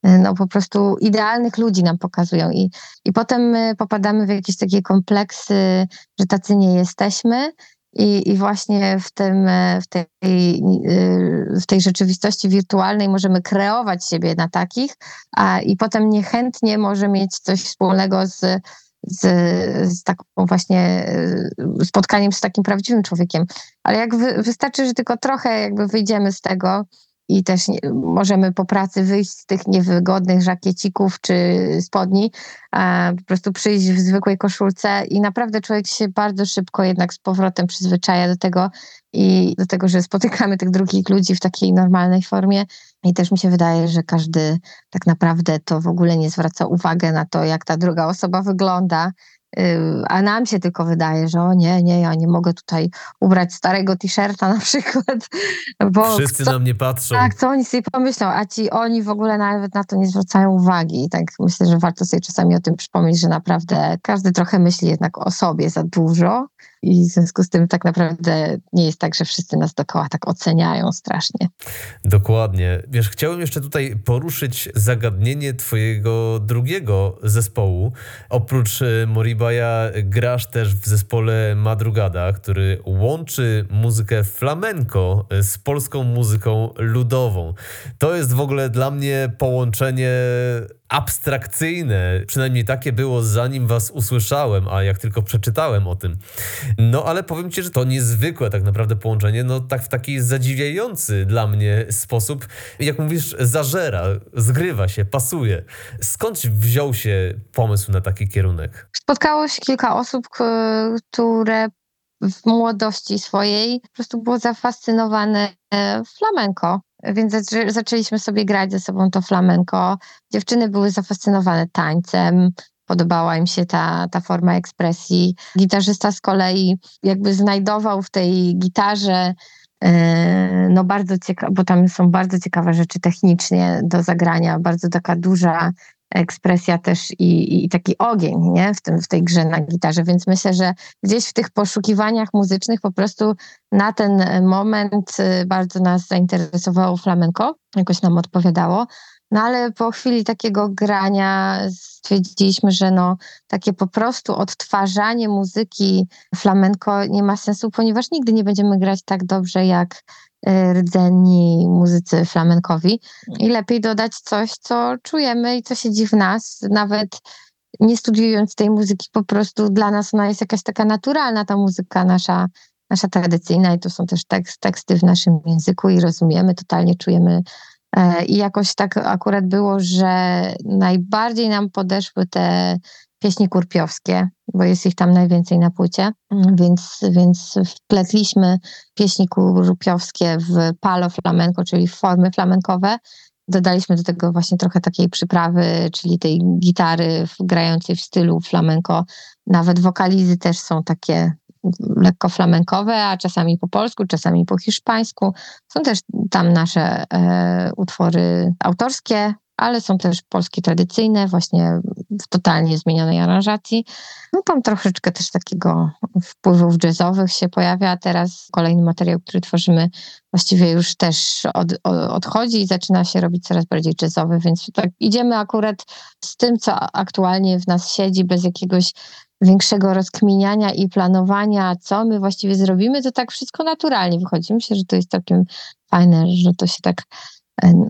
no po prostu idealnych ludzi nam pokazują i, i potem my popadamy w jakieś takie kompleksy, że tacy nie jesteśmy i, i właśnie w, tym, w, tej, w tej rzeczywistości wirtualnej możemy kreować siebie na takich, a i potem niechętnie może mieć coś wspólnego z, z, z taką właśnie spotkaniem z takim prawdziwym człowiekiem. Ale jak wy, wystarczy, że tylko trochę jakby wyjdziemy z tego, i też nie, możemy po pracy wyjść z tych niewygodnych żakiecików czy spodni, a po prostu przyjść w zwykłej koszulce i naprawdę człowiek się bardzo szybko jednak z powrotem przyzwyczaja do tego i do tego, że spotykamy tych drugich ludzi w takiej normalnej formie. I też mi się wydaje, że każdy tak naprawdę to w ogóle nie zwraca uwagi na to, jak ta druga osoba wygląda, a nam się tylko wydaje, że o nie, nie, ja nie mogę tutaj ubrać starego t-shirta na przykład. Bo Wszyscy co, na mnie patrzą. Tak, co oni sobie pomyślą, a ci oni w ogóle nawet na to nie zwracają uwagi. I tak myślę, że warto sobie czasami o tym przypomnieć, że naprawdę każdy trochę myśli jednak o sobie za dużo i w związku z tym tak naprawdę nie jest tak, że wszyscy nas dookoła tak oceniają strasznie. Dokładnie. Wiesz, chciałem jeszcze tutaj poruszyć zagadnienie twojego drugiego zespołu. Oprócz e, Moribaja grasz też w zespole Madrugada, który łączy muzykę flamenco e, z polską muzyką ludową. To jest w ogóle dla mnie połączenie abstrakcyjne. Przynajmniej takie było zanim was usłyszałem, a jak tylko przeczytałem o tym. No ale powiem ci, że to niezwykłe tak naprawdę połączenie, no tak w taki zadziwiający dla mnie sposób. Jak mówisz, zażera, zgrywa się, pasuje. Skąd wziął się pomysł na taki kierunek? Spotkało się kilka osób, które w młodości swojej po prostu było zafascynowane e, flamenko więc zaczęliśmy sobie grać ze sobą to flamenko. Dziewczyny były zafascynowane tańcem, podobała im się ta, ta forma ekspresji. Gitarzysta z kolei jakby znajdował w tej gitarze e, no bardzo ciekawe, bo tam są bardzo ciekawe rzeczy technicznie do zagrania, bardzo taka duża ekspresja też i, i taki ogień nie? W, tym, w tej grze na gitarze, więc myślę, że gdzieś w tych poszukiwaniach muzycznych po prostu na ten moment y, bardzo nas zainteresowało flamenko, jakoś nam odpowiadało. No ale po chwili takiego grania stwierdziliśmy, że no, takie po prostu odtwarzanie muzyki flamenko nie ma sensu, ponieważ nigdy nie będziemy grać tak dobrze jak Y, rdzenni muzycy flamenkowi i lepiej dodać coś, co czujemy i co siedzi w nas, nawet nie studiując tej muzyki, po prostu dla nas ona jest jakaś taka naturalna, ta muzyka nasza, nasza tradycyjna i to są też tekst, teksty w naszym języku i rozumiemy, totalnie czujemy i jakoś tak akurat było, że najbardziej nam podeszły te pieśni kurpiowskie, bo jest ich tam najwięcej na płycie, więc, więc wpletliśmy pieśni kurpiowskie w palo flamenco, czyli formy flamenkowe. Dodaliśmy do tego właśnie trochę takiej przyprawy, czyli tej gitary grającej w stylu flamenco. Nawet wokalizy też są takie lekko flamenkowe, a czasami po polsku, czasami po hiszpańsku. Są też tam nasze e, utwory autorskie, ale są też polskie tradycyjne, właśnie w totalnie zmienionej aranżacji. No tam troszeczkę też takiego wpływów jazzowych się pojawia, a teraz kolejny materiał, który tworzymy, właściwie już też od, odchodzi i zaczyna się robić coraz bardziej jazzowy, więc tak idziemy akurat z tym, co aktualnie w nas siedzi, bez jakiegoś większego rozkminiania i planowania, co my właściwie zrobimy, to tak wszystko naturalnie wychodzi. Myślę, że to jest całkiem fajne, że to się tak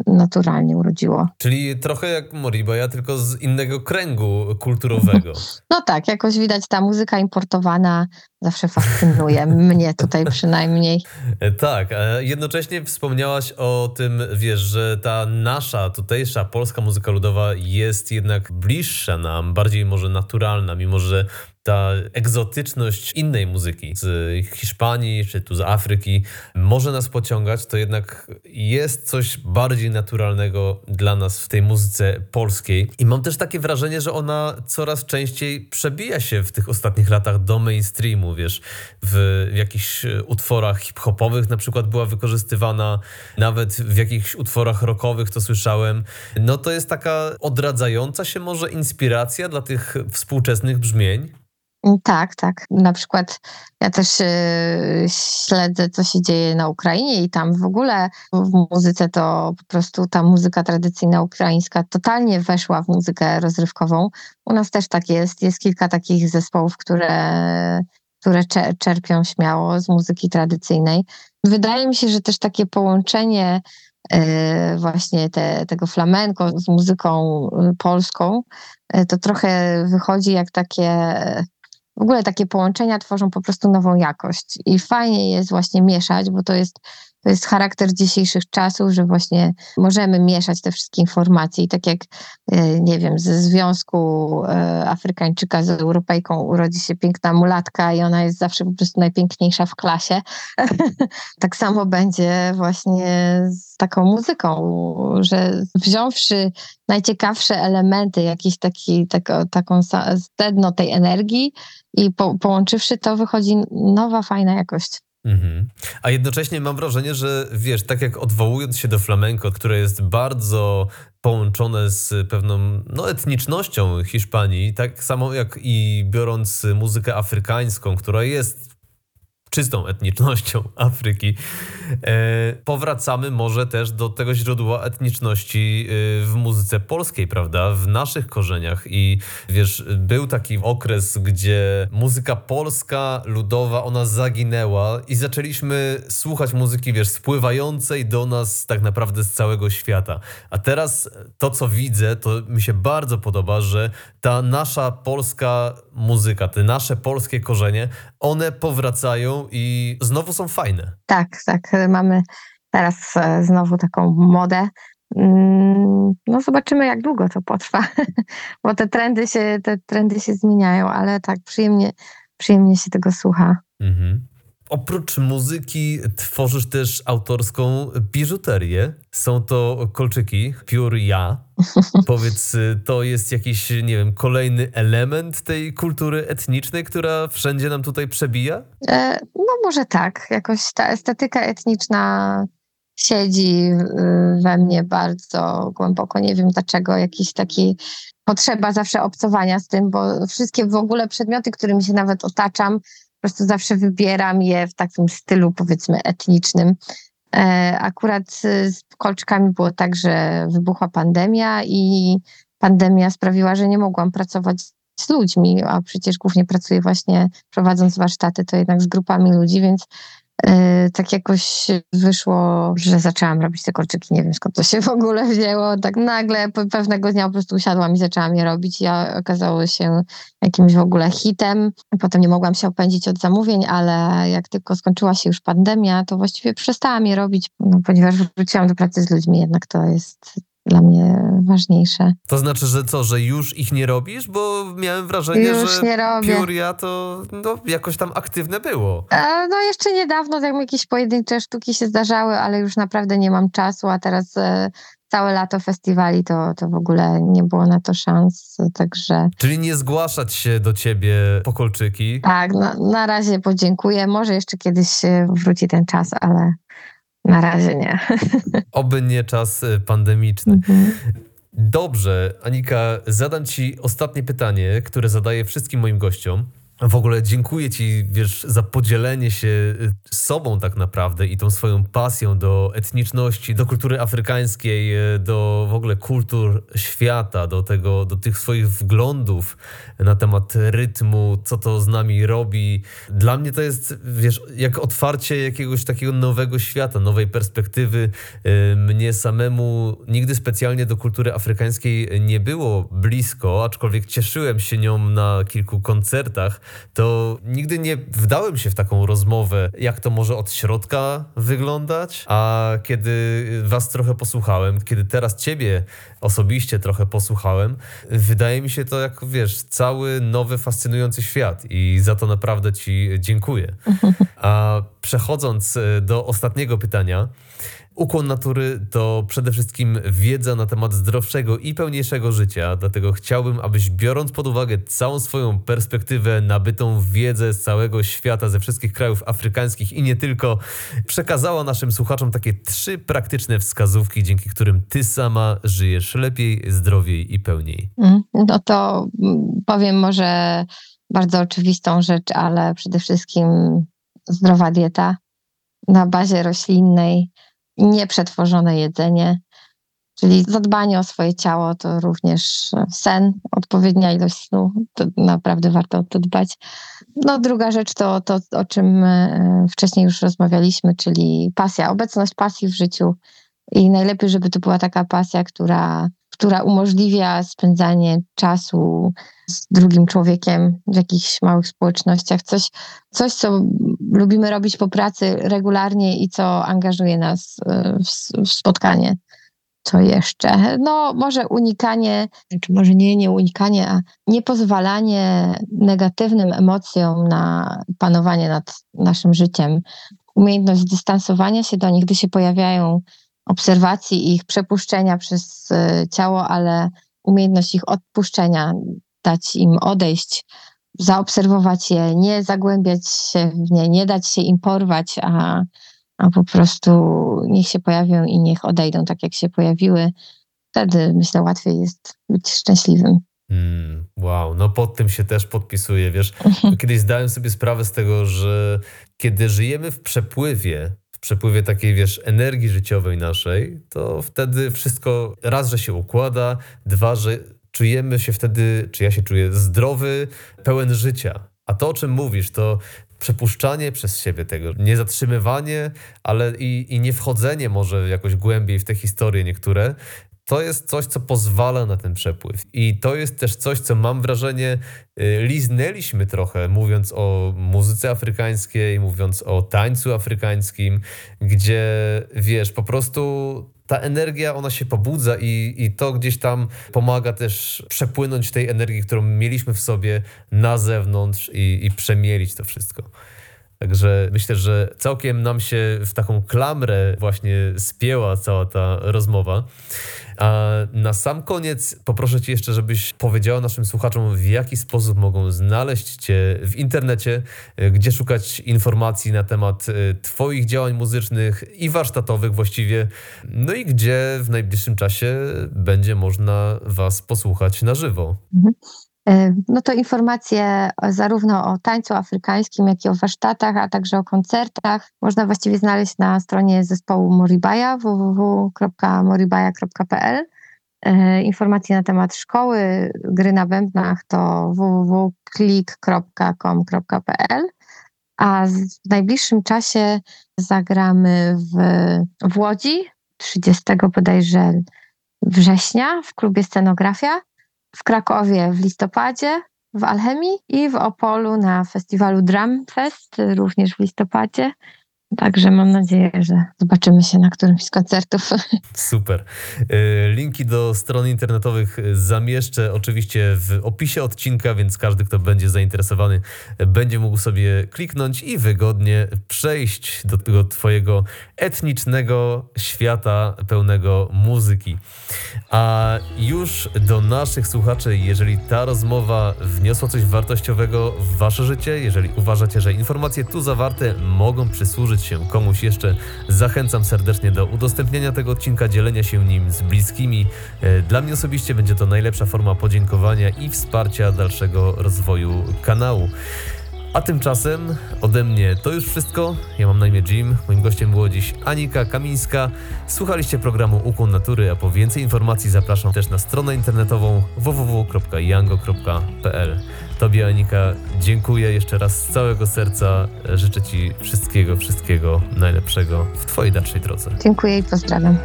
naturalnie urodziło. Czyli trochę jak Moriba, tylko z innego kręgu kulturowego. No tak, jakoś widać ta muzyka importowana zawsze fascynuje mnie tutaj przynajmniej. E, tak, jednocześnie wspomniałaś o tym, wiesz, że ta nasza tutejsza polska muzyka ludowa jest jednak bliższa nam, bardziej może naturalna, mimo że ta egzotyczność innej muzyki z Hiszpanii czy tu z Afryki może nas pociągać, to jednak jest coś bardziej naturalnego dla nas w tej muzyce polskiej. I mam też takie wrażenie, że ona coraz częściej przebija się w tych ostatnich latach do mainstreamu, wiesz, w jakichś utworach hip-hopowych na przykład była wykorzystywana, nawet w jakichś utworach rockowych to słyszałem. No to jest taka odradzająca się może inspiracja dla tych współczesnych brzmień. Tak, tak. Na przykład ja też yy, śledzę, co się dzieje na Ukrainie i tam w ogóle w muzyce to po prostu ta muzyka tradycyjna ukraińska totalnie weszła w muzykę rozrywkową. U nas też tak jest. Jest kilka takich zespołów, które, które czerpią śmiało z muzyki tradycyjnej. Wydaje mi się, że też takie połączenie yy, właśnie te, tego flamenko z muzyką y, polską, y, to trochę wychodzi jak takie w ogóle takie połączenia tworzą po prostu nową jakość i fajnie jest właśnie mieszać, bo to jest to jest charakter dzisiejszych czasów, że właśnie możemy mieszać te wszystkie informacje i tak jak, e, nie wiem, ze związku e, Afrykańczyka z Europejką urodzi się piękna mulatka i ona jest zawsze po prostu najpiękniejsza w klasie, tak samo będzie właśnie z taką muzyką, że wziąwszy najciekawsze elementy, jakieś taki, tako, taką sedno tej energii i po, połączywszy to wychodzi nowa, fajna jakość. Mhm. A jednocześnie mam wrażenie, że wiesz, tak jak odwołując się do flamenco, które jest bardzo połączone z pewną no, etnicznością Hiszpanii, tak samo jak i biorąc muzykę afrykańską, która jest czystą etnicznością Afryki. E, powracamy może też do tego źródła etniczności e, w muzyce polskiej, prawda? W naszych korzeniach. I wiesz, był taki okres, gdzie muzyka polska, ludowa, ona zaginęła i zaczęliśmy słuchać muzyki, wiesz, spływającej do nas tak naprawdę z całego świata. A teraz to, co widzę, to mi się bardzo podoba, że ta nasza polska muzyka, te nasze polskie korzenie, one powracają i znowu są fajne. Tak, tak. Mamy teraz e, znowu taką modę. Mm, no zobaczymy, jak długo to potrwa, bo te trendy się, te trendy się zmieniają, ale tak przyjemnie, przyjemnie się tego słucha. Mhm. Oprócz muzyki tworzysz też autorską biżuterię. Są to kolczyki Pure Ja. Powiedz, to jest jakiś, nie wiem, kolejny element tej kultury etnicznej, która wszędzie nam tutaj przebija? E, no może tak. Jakoś ta estetyka etniczna siedzi we mnie bardzo głęboko. Nie wiem dlaczego, jakiś taki potrzeba zawsze obcowania z tym, bo wszystkie w ogóle przedmioty, którymi się nawet otaczam, prostu zawsze wybieram je w takim stylu, powiedzmy, etnicznym. E, akurat z kolczkami było tak, że wybuchła pandemia i pandemia sprawiła, że nie mogłam pracować z ludźmi, a przecież głównie pracuję właśnie prowadząc warsztaty, to jednak z grupami ludzi, więc tak jakoś wyszło, że zaczęłam robić te kolczyki. Nie wiem skąd to się w ogóle wzięło. Tak nagle pewnego dnia po prostu usiadłam i zaczęłam je robić. Ja okazało się jakimś w ogóle hitem. Potem nie mogłam się opędzić od zamówień, ale jak tylko skończyła się już pandemia, to właściwie przestałam je robić, no, ponieważ wróciłam do pracy z ludźmi. Jednak to jest dla mnie ważniejsze. To znaczy, że co, że już ich nie robisz? Bo miałem wrażenie, już że nie robię. Puria to no, jakoś tam aktywne było. E, no jeszcze niedawno tak jakieś pojedyncze sztuki się zdarzały, ale już naprawdę nie mam czasu, a teraz e, całe lato festiwali to, to w ogóle nie było na to szans, także... Czyli nie zgłaszać się do ciebie po kolczyki? Tak, na, na razie podziękuję. Może jeszcze kiedyś wróci ten czas, ale na razie nie. Oby nie czas y, pandemiczny. Mhm. Dobrze, Anika, zadam Ci ostatnie pytanie, które zadaję wszystkim moim gościom. W ogóle dziękuję Ci, wiesz, za podzielenie się y, sobą tak naprawdę i tą swoją pasją do etniczności, do kultury afrykańskiej, y, do w ogóle kultur świata, do tego, do tych swoich wglądów na temat rytmu, co to z nami robi. Dla mnie to jest, wiesz, jak otwarcie jakiegoś takiego nowego świata, nowej perspektywy. Y, mnie samemu nigdy specjalnie do kultury afrykańskiej nie było blisko, aczkolwiek cieszyłem się nią na kilku koncertach to nigdy nie wdałem się w taką rozmowę, jak to może od środka wyglądać. A kiedy Was trochę posłuchałem, kiedy teraz Ciebie osobiście trochę posłuchałem, wydaje mi się to jak wiesz, cały nowy, fascynujący świat i za to naprawdę Ci dziękuję. A przechodząc e, do ostatniego pytania, Ukłon natury to przede wszystkim wiedza na temat zdrowszego i pełniejszego życia, dlatego chciałbym, abyś biorąc pod uwagę całą swoją perspektywę, nabytą wiedzę z całego świata, ze wszystkich krajów afrykańskich i nie tylko, przekazała naszym słuchaczom takie trzy praktyczne wskazówki, dzięki którym ty sama żyjesz lepiej, zdrowiej i pełniej. Mm, no to mm, powiem może bardzo oczywistą rzecz, ale przede wszystkim zdrowa dieta na bazie roślinnej nieprzetworzone jedzenie, czyli zadbanie o swoje ciało to również sen, odpowiednia ilość snu, to naprawdę warto o to dbać. No druga rzecz to to, o czym e, wcześniej już rozmawialiśmy, czyli pasja, obecność pasji w życiu i najlepiej, żeby to była taka pasja, która która umożliwia spędzanie czasu z drugim człowiekiem w jakichś małych społecznościach. Coś, coś co lubimy robić po pracy regularnie i co angażuje nas e, w, w spotkanie. Co jeszcze? No, może unikanie, czy może nie, nie unikanie, a niepozwalanie negatywnym emocjom na panowanie nad naszym życiem. Umiejętność dystansowania się do nich, gdy się pojawiają obserwacji ich przepuszczenia przez e, ciało, ale umiejętność ich odpuszczenia, dać im odejść, zaobserwować je, nie zagłębiać się w nie, nie dać się im porwać, a, a po prostu niech się pojawią i niech odejdą tak, jak się pojawiły. Wtedy myślę, łatwiej jest być szczęśliwym. Mm, wow, no pod tym się też podpisuję, wiesz. Kiedyś zdałem sobie sprawę z tego, że kiedy żyjemy w przepływie, przepływie takiej, wiesz, energii życiowej naszej, to wtedy wszystko raz, że się układa, dwa, że czujemy się wtedy, czy ja się czuję zdrowy, pełen życia. A to, o czym mówisz, to przepuszczanie przez siebie tego, nie zatrzymywanie, ale i, i nie wchodzenie może jakoś głębiej w te historie niektóre, to jest coś, co pozwala na ten przepływ. I to jest też coś, co mam wrażenie, y, liznęliśmy trochę, mówiąc o muzyce afrykańskiej, mówiąc o tańcu afrykańskim, gdzie wiesz, po prostu ta energia, ona się pobudza i, i to gdzieś tam pomaga też przepłynąć tej energii, którą mieliśmy w sobie na zewnątrz i, i przemielić to wszystko. Także myślę, że całkiem nam się w taką klamrę właśnie spięła cała ta rozmowa. A na sam koniec poproszę Cię jeszcze, żebyś powiedziała naszym słuchaczom, w jaki sposób mogą znaleźć Cię w internecie, gdzie szukać informacji na temat e, Twoich działań muzycznych i warsztatowych właściwie, no i gdzie w najbliższym czasie będzie można Was posłuchać na żywo. Mhm. E, no to informacje zarówno o tańcu afrykańskim, jak i o warsztatach, a także o koncertach można właściwie znaleźć na stronie zespołu Moribaja www.moribaja.pl. E, informacje na temat szkoły gry na bębnach to www.klik.com.pl. A w najbliższym czasie zagramy w, w Łodzi 30 bodajże września w klubie Scenografia w Krakowie w listopadzie, w Alchemii i w Opolu na festiwalu Drum Fest, również w listopadzie. Także mam nadzieję, że zobaczymy się na którymś z koncertów. Super. E, linki do stron internetowych zamieszczę oczywiście w opisie odcinka, więc każdy, kto będzie zainteresowany, będzie mógł sobie kliknąć i wygodnie przejść do tego Twojego etnicznego świata pełnego muzyki. A już do naszych słuchaczy, jeżeli ta rozmowa wniosła coś wartościowego w Wasze życie, jeżeli uważacie, że informacje tu zawarte mogą przysłużyć się komuś jeszcze, zachęcam serdecznie do udostępnienia tego odcinka, dzielenia się nim z bliskimi. E, dla mnie osobiście będzie to najlepsza forma podziękowania i wsparcia dalszego rozwoju kanału. A tymczasem ode mnie to już wszystko. Ja mam na imię Jim. Moim gościem było dziś Anika Kamińska. Słuchaliście programu Ukłon Natury, a po więcej informacji zapraszam też na stronę internetową www.yango.pl. Tobie Anika dziękuję jeszcze raz z całego serca. Życzę Ci wszystkiego, wszystkiego najlepszego w Twojej dalszej drodze. Dziękuję i pozdrawiam.